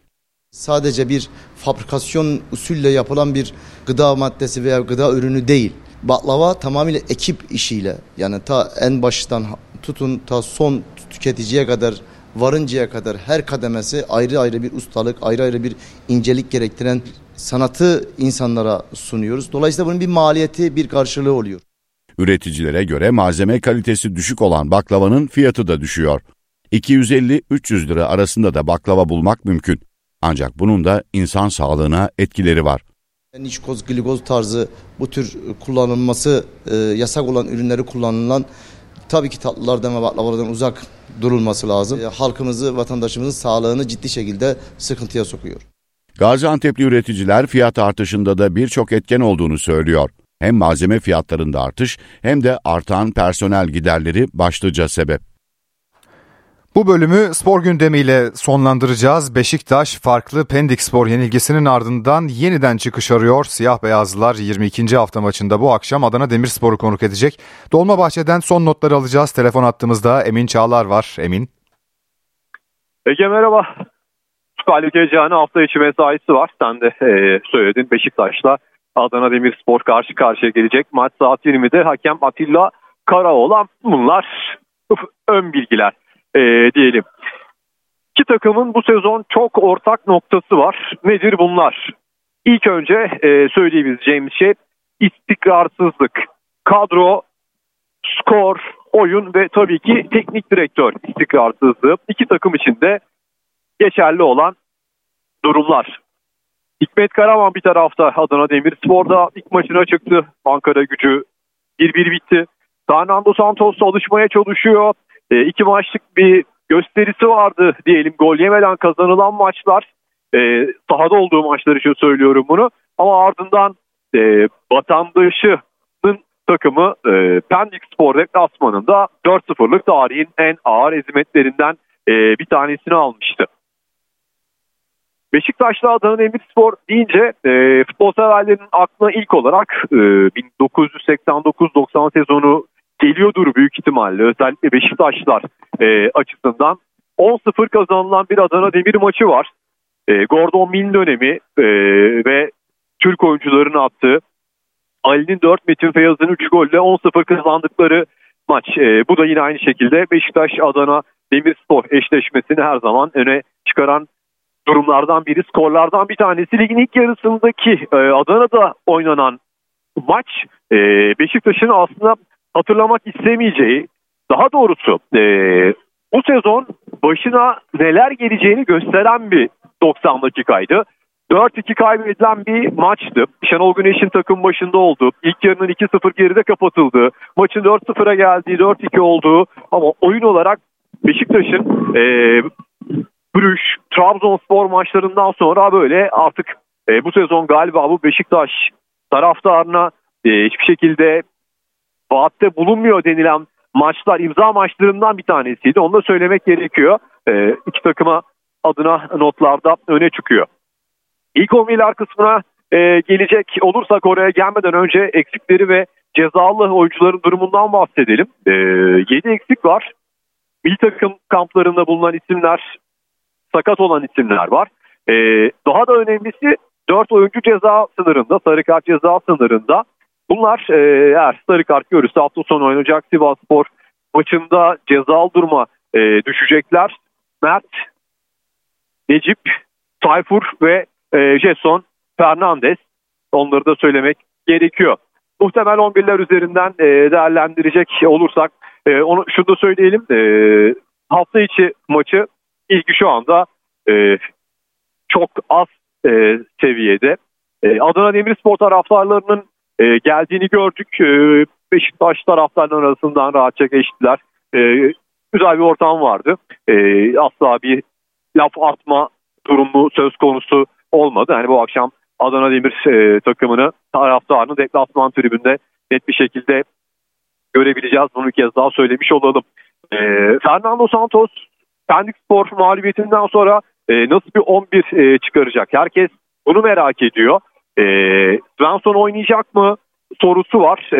Sadece bir fabrikasyon usulle yapılan bir gıda maddesi veya gıda ürünü değil. Baklava tamamıyla ekip işiyle yani ta en baştan tutun ta son tüketiciye kadar varıncaya kadar her kademesi ayrı ayrı bir ustalık, ayrı ayrı bir incelik gerektiren sanatı insanlara sunuyoruz. Dolayısıyla bunun bir maliyeti, bir karşılığı oluyor. Üreticilere göre malzeme kalitesi düşük olan baklavanın fiyatı da düşüyor. 250-300 lira arasında da baklava bulmak mümkün. Ancak bunun da insan sağlığına etkileri var. Nişkoz, glikoz tarzı bu tür kullanılması e, yasak olan ürünleri kullanılan tabii ki tatlılardan ve baklavalardan uzak durulması lazım. E, halkımızı, vatandaşımızın sağlığını ciddi şekilde sıkıntıya sokuyor. Gaziantep'li üreticiler fiyat artışında da birçok etken olduğunu söylüyor. Hem malzeme fiyatlarında artış hem de artan personel giderleri başlıca sebep. Bu bölümü spor gündemiyle sonlandıracağız. Beşiktaş farklı Pendik Spor yenilgisinin ardından yeniden çıkış arıyor. Siyah beyazlılar 22. hafta maçında bu akşam Adana Demirspor'u konuk edecek. Dolmabahçe'den son notları alacağız. Telefon attığımızda Emin Çağlar var. Emin. Ege merhaba. Süper Lig heyecanı hafta içi mesaisi var. Sen de e, söyledin Beşiktaş'la Adana Demirspor karşı karşıya gelecek. Maç saat 20'de hakem Atilla Karaoğlan. Bunlar ön bilgiler e, diyelim. İki takımın bu sezon çok ortak noktası var. Nedir bunlar? İlk önce e, söyleyebileceğimiz şey istikrarsızlık. Kadro, skor, oyun ve tabii ki teknik direktör istikrarsızlığı. İki takım için de geçerli olan durumlar. Hikmet Karaman bir tarafta Adana Demirspor'da ilk maçına çıktı. Ankara gücü 1-1 bitti. Fernando Santos alışmaya çalışıyor. E, iki maçlık bir gösterisi vardı diyelim gol yemeden kazanılan maçlar. E, sahada olduğu maçlar için söylüyorum bunu. Ama ardından e, vatandaşının takımı e, Pendik Spor deplasmanında 4-0'lık tarihin en ağır ezimetlerinden e, bir tanesini almıştı. Beşiktaş'la Adana Demirspor deyince e, futbol severlerin aklına ilk olarak e, 1989-90 sezonu geliyordur büyük ihtimalle özellikle Beşiktaşlar e, açısından. 10-0 kazanılan bir Adana Demir maçı var. E, Gordon Milne dönemi e, ve Türk oyuncuların attığı Ali'nin 4 Metin Feyyaz'ın 3 golle 10-0 kazandıkları maç. E, bu da yine aynı şekilde Beşiktaş Adana Demirspor eşleşmesini her zaman öne çıkaran durumlardan biri, skorlardan bir tanesi. Ligin ilk yarısındaki e, Adana'da oynanan maç e, Beşiktaş'ın aslında hatırlamak istemeyeceği, daha doğrusu e, bu sezon başına neler geleceğini gösteren bir 90 dakikaydı. 4-2 kaybedilen bir maçtı. Şenol Güneş'in takım başında olduğu, ilk yarının 2-0 geride kapatıldığı, maçın 4-0'a geldiği, 4-2 olduğu ama oyun olarak Beşiktaş'ın e, Brüş, Trabzonspor maçlarından sonra böyle artık e, bu sezon galiba bu Beşiktaş taraftarına e, hiçbir şekilde vaatte bulunmuyor denilen maçlar imza maçlarından bir tanesiydi. Onu da söylemek gerekiyor. E, iki takıma adına notlarda öne çıkıyor. İlk 11'ler kısmına e, gelecek olursak oraya gelmeden önce eksikleri ve cezalı oyuncuların durumundan bahsedelim. E, 7 eksik var. Milli takım kamplarında bulunan isimler, sakat olan isimler var. E, daha da önemlisi 4 oyuncu ceza sınırında, sarı kart ceza sınırında. Bunlar e, eğer sarı görürse hafta sonu oynayacak Sivas Spor maçında cezalı duruma e, düşecekler. Mert, Necip, Tayfur ve e, Jason Fernandez. Onları da söylemek gerekiyor. Muhtemel 11'ler üzerinden e, değerlendirecek olursak e, onu şunu da söyleyelim. E, hafta içi maçı ilgi şu anda e, çok az e, seviyede. E, Adana Demirspor taraftarlarının e, geldiğini gördük. E, Beşiktaş taraftarların arasından rahatça geçtiler. E, güzel bir ortam vardı. E, asla bir laf atma durumu söz konusu olmadı. Yani bu akşam Adana Demir e, takımını taraftarını deplasman tribünde net bir şekilde görebileceğiz. Bunu bir kez daha söylemiş olalım. E, Fernando Santos Pendik Spor mağlubiyetinden sonra e, nasıl bir 11 e, çıkaracak? Herkes bunu merak ediyor. E, Svensson oynayacak mı sorusu var. E,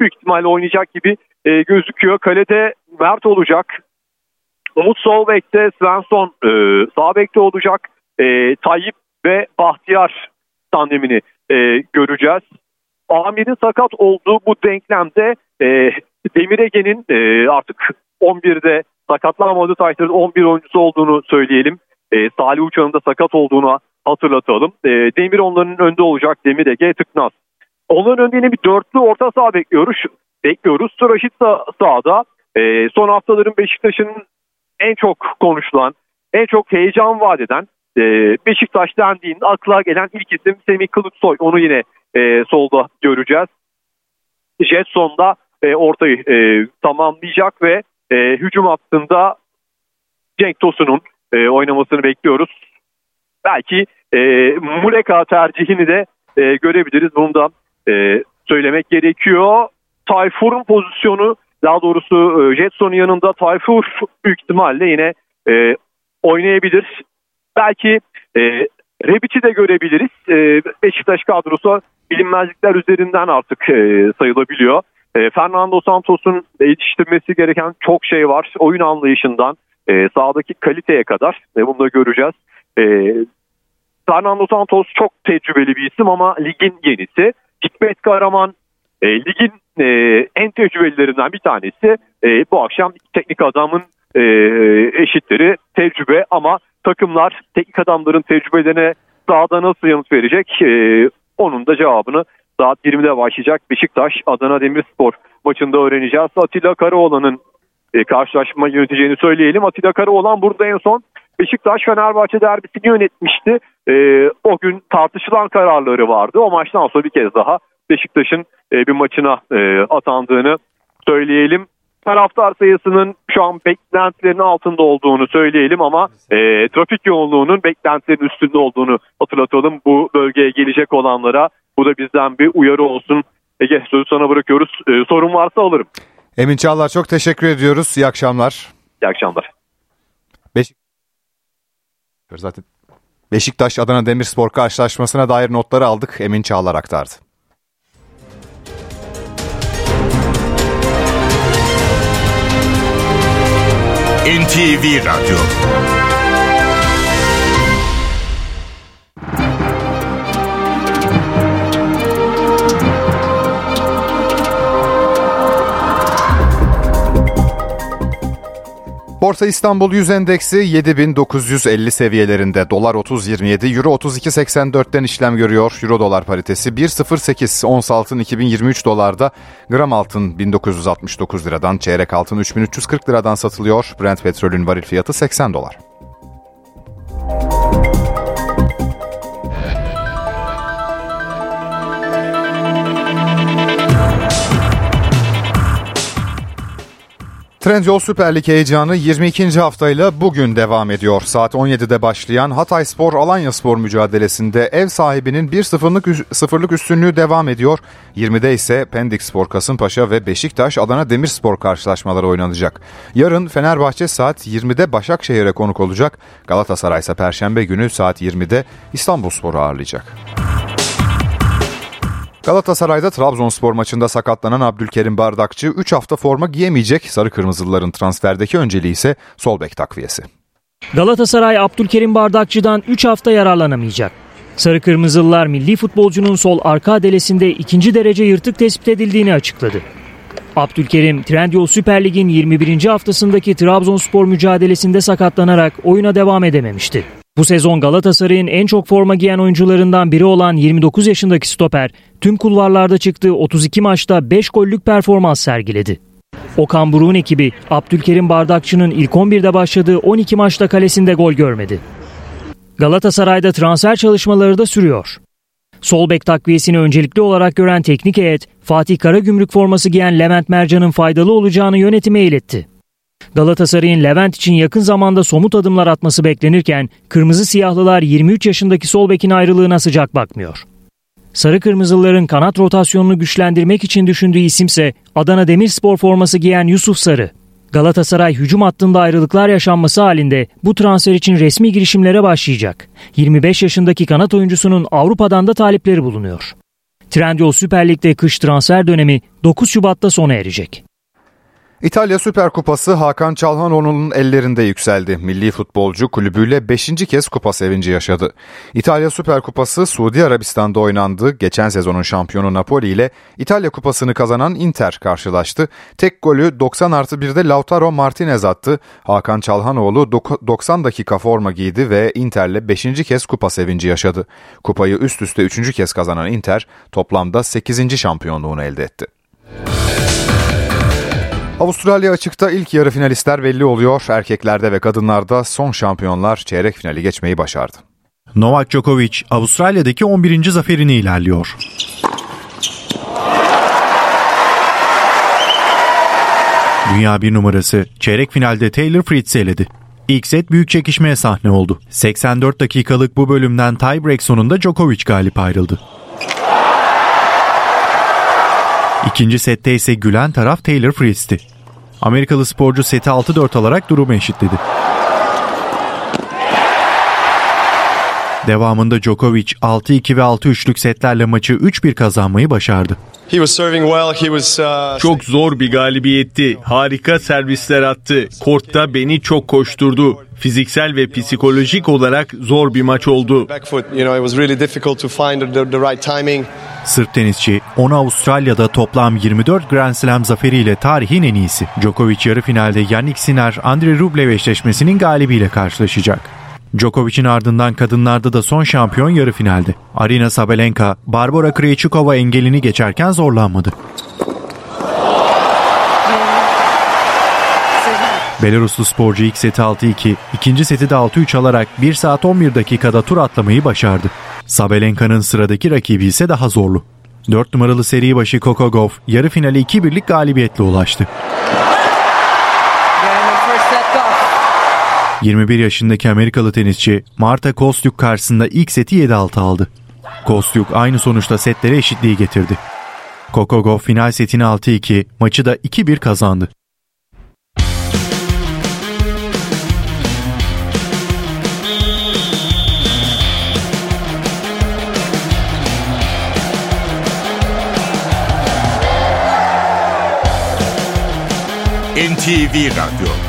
büyük ihtimalle oynayacak gibi e, gözüküyor. Kalede Mert olacak. Umut sol bekte, Svensson e, sağ bekte olacak. E, Tayyip ve Bahtiyar tandemini e, göreceğiz. Amir'in sakat olduğu bu denklemde e, Demir Ege'nin e, artık 11'de sakatlanmadığı takdirde 11 oyuncusu olduğunu söyleyelim. E, Salih Uçan'ın da sakat olduğunu hatırlatalım. E, Demir onların önünde olacak. Demir Ege Tıknaz. Onların önünde yine bir dörtlü orta saha bekliyoruz. Bekliyoruz. Raşit sağ, sağda. E, son haftaların Beşiktaş'ın en çok konuşulan, en çok heyecan vaat eden e, Beşiktaş dendiğinde akla gelen ilk isim Semih Kılıçsoy. Onu yine e, solda göreceğiz. Jetson da e, ortayı e, tamamlayacak ve e, hücum hattında Cenk Tosun'un e, oynamasını bekliyoruz. Belki e, Muleka tercihini de e, görebiliriz. Bunu da e, söylemek gerekiyor. Tayfur'un pozisyonu daha doğrusu e, Jetson'un yanında Tayfur büyük ihtimalle yine e, oynayabilir. Belki e, Rebic'i de görebiliriz. E, Beşiktaş kadrosu bilinmezlikler üzerinden artık e, sayılabiliyor. E, Fernando Santos'un yetiştirmesi gereken çok şey var. Oyun anlayışından e, sahadaki kaliteye kadar ve bunu da göreceğiz. E, Fernando Santos çok tecrübeli bir isim ama ligin yenisi. Hikmet Kahraman e, ligin e, en tecrübelilerinden bir tanesi. E, bu akşam teknik adamın e, eşitleri tecrübe ama takımlar teknik adamların tecrübelerine sahada nasıl yanıt verecek? E, onun da cevabını saat 20'de başlayacak Beşiktaş Adana Demirspor maçında öğreneceğiz. Atilla Karaoğlan'ın e, karşılaşma yöneteceğini söyleyelim. Atilla Karaoğlan burada en son Beşiktaş Fenerbahçe derbisini yönetmişti. E, o gün tartışılan kararları vardı. O maçtan sonra bir kez daha Beşiktaş'ın e, bir maçına e, atandığını söyleyelim. Taraftar sayısının şu an beklentilerin altında olduğunu söyleyelim ama e, trafik yoğunluğunun beklentilerin üstünde olduğunu hatırlatalım bu bölgeye gelecek olanlara. Bu da bizden bir uyarı olsun. Ege sözü sana bırakıyoruz. E, sorun varsa alırım. Emin Çağlar çok teşekkür ediyoruz. İyi akşamlar. İyi akşamlar. Beşik... Zaten Beşiktaş Adana Demirspor karşılaşmasına dair notları aldık. Emin Çağlar aktardı. NTV Radyo Borsa İstanbul 100 endeksi 7950 seviyelerinde. Dolar 30.27, Euro 32.84'ten işlem görüyor. Euro dolar paritesi 1.08. Ons altın 2023 dolarda. Gram altın 1969 liradan, çeyrek altın 3340 liradan satılıyor. Brent petrolün varil fiyatı 80 dolar. Trendyol Süper Lig heyecanı 22. haftayla bugün devam ediyor. Saat 17'de başlayan Hatay Spor Alanya Spor mücadelesinde ev sahibinin 1-0'lık sıfırlık üstünlüğü devam ediyor. 20'de ise Pendik Spor Kasımpaşa ve Beşiktaş Adana Demirspor karşılaşmaları oynanacak. Yarın Fenerbahçe saat 20'de Başakşehir'e konuk olacak. Galatasaray ise Perşembe günü saat 20'de İstanbulspor'u ağırlayacak. Galatasaray'da Trabzonspor maçında sakatlanan Abdülkerim Bardakçı 3 hafta forma giyemeyecek. Sarı Kırmızılıların transferdeki önceliği ise sol bek takviyesi. Galatasaray Abdülkerim Bardakçı'dan 3 hafta yararlanamayacak. Sarı Kırmızılılar milli futbolcunun sol arka adelesinde ikinci derece yırtık tespit edildiğini açıkladı. Abdülkerim Trendyol Süper Lig'in 21. haftasındaki Trabzonspor mücadelesinde sakatlanarak oyuna devam edememişti. Bu sezon Galatasaray'ın en çok forma giyen oyuncularından biri olan 29 yaşındaki stoper tüm kulvarlarda çıktığı 32 maçta 5 gollük performans sergiledi. Okan Buruk'un ekibi Abdülkerim Bardakçı'nın ilk 11'de başladığı 12 maçta kalesinde gol görmedi. Galatasaray'da transfer çalışmaları da sürüyor. Sol bek takviyesini öncelikli olarak gören teknik heyet Fatih Karagümrük forması giyen Levent Mercan'ın faydalı olacağını yönetime iletti. Galatasaray'ın Levent için yakın zamanda somut adımlar atması beklenirken Kırmızı Siyahlılar 23 yaşındaki sol bekin ayrılığına sıcak bakmıyor. Sarı Kırmızılıların kanat rotasyonunu güçlendirmek için düşündüğü isimse Adana Demirspor forması giyen Yusuf Sarı. Galatasaray hücum hattında ayrılıklar yaşanması halinde bu transfer için resmi girişimlere başlayacak. 25 yaşındaki kanat oyuncusunun Avrupa'dan da talipleri bulunuyor. Trendyol Süper Lig'de kış transfer dönemi 9 Şubat'ta sona erecek. İtalya Süper Kupası Hakan Çalhanoğlu'nun ellerinde yükseldi. Milli futbolcu kulübüyle 5. kez kupa sevinci yaşadı. İtalya Süper Kupası Suudi Arabistan'da oynandı. Geçen sezonun şampiyonu Napoli ile İtalya Kupası'nı kazanan Inter karşılaştı. Tek golü 90 artı 1'de Lautaro Martinez attı. Hakan Çalhanoğlu 90 dakika forma giydi ve Inter'le 5. kez kupa sevinci yaşadı. Kupayı üst üste 3. kez kazanan Inter toplamda 8. şampiyonluğunu elde etti. Avustralya açıkta ilk yarı finalistler belli oluyor. Erkeklerde ve kadınlarda son şampiyonlar çeyrek finali geçmeyi başardı. Novak Djokovic Avustralya'daki 11. zaferini ilerliyor. Dünya bir numarası çeyrek finalde Taylor Fritz'i eledi. İlk set büyük çekişmeye sahne oldu. 84 dakikalık bu bölümden tiebreak sonunda Djokovic galip ayrıldı. İkinci sette ise gülen taraf Taylor Fritz'ti. Amerikalı sporcu seti 6-4 alarak durumu eşitledi. Devamında Djokovic 6-2 ve 6-3'lük setlerle maçı 3-1 kazanmayı başardı. Uh, çok zor bir galibiyetti. Harika servisler attı. Kortta beni çok koşturdu. Fiziksel ve psikolojik olarak zor bir maç oldu. Sırp tenisçi 10 Avustralya'da toplam 24 Grand Slam zaferiyle tarihin en iyisi. Djokovic yarı finalde Yannick Sinner, Andre Rublev eşleşmesinin galibiyle karşılaşacak. Djokovic'in ardından kadınlarda da son şampiyon yarı finalde. Arina Sabalenka, Barbara Krejcikova engelini geçerken zorlanmadı. Belaruslu sporcu ilk seti 6-2, ikinci seti de 6-3 alarak 1 saat 11 dakikada tur atlamayı başardı. Sabalenka'nın sıradaki rakibi ise daha zorlu. 4 numaralı seri başı Gauff yarı finale 2-1'lik galibiyetle ulaştı. 21 yaşındaki Amerikalı tenisçi Marta Kostyuk karşısında ilk seti 7-6 aldı. Kostyuk aynı sonuçta setlere eşitliği getirdi. Gauff final setini 6-2, maçı da 2-1 kazandı. NTV Radyo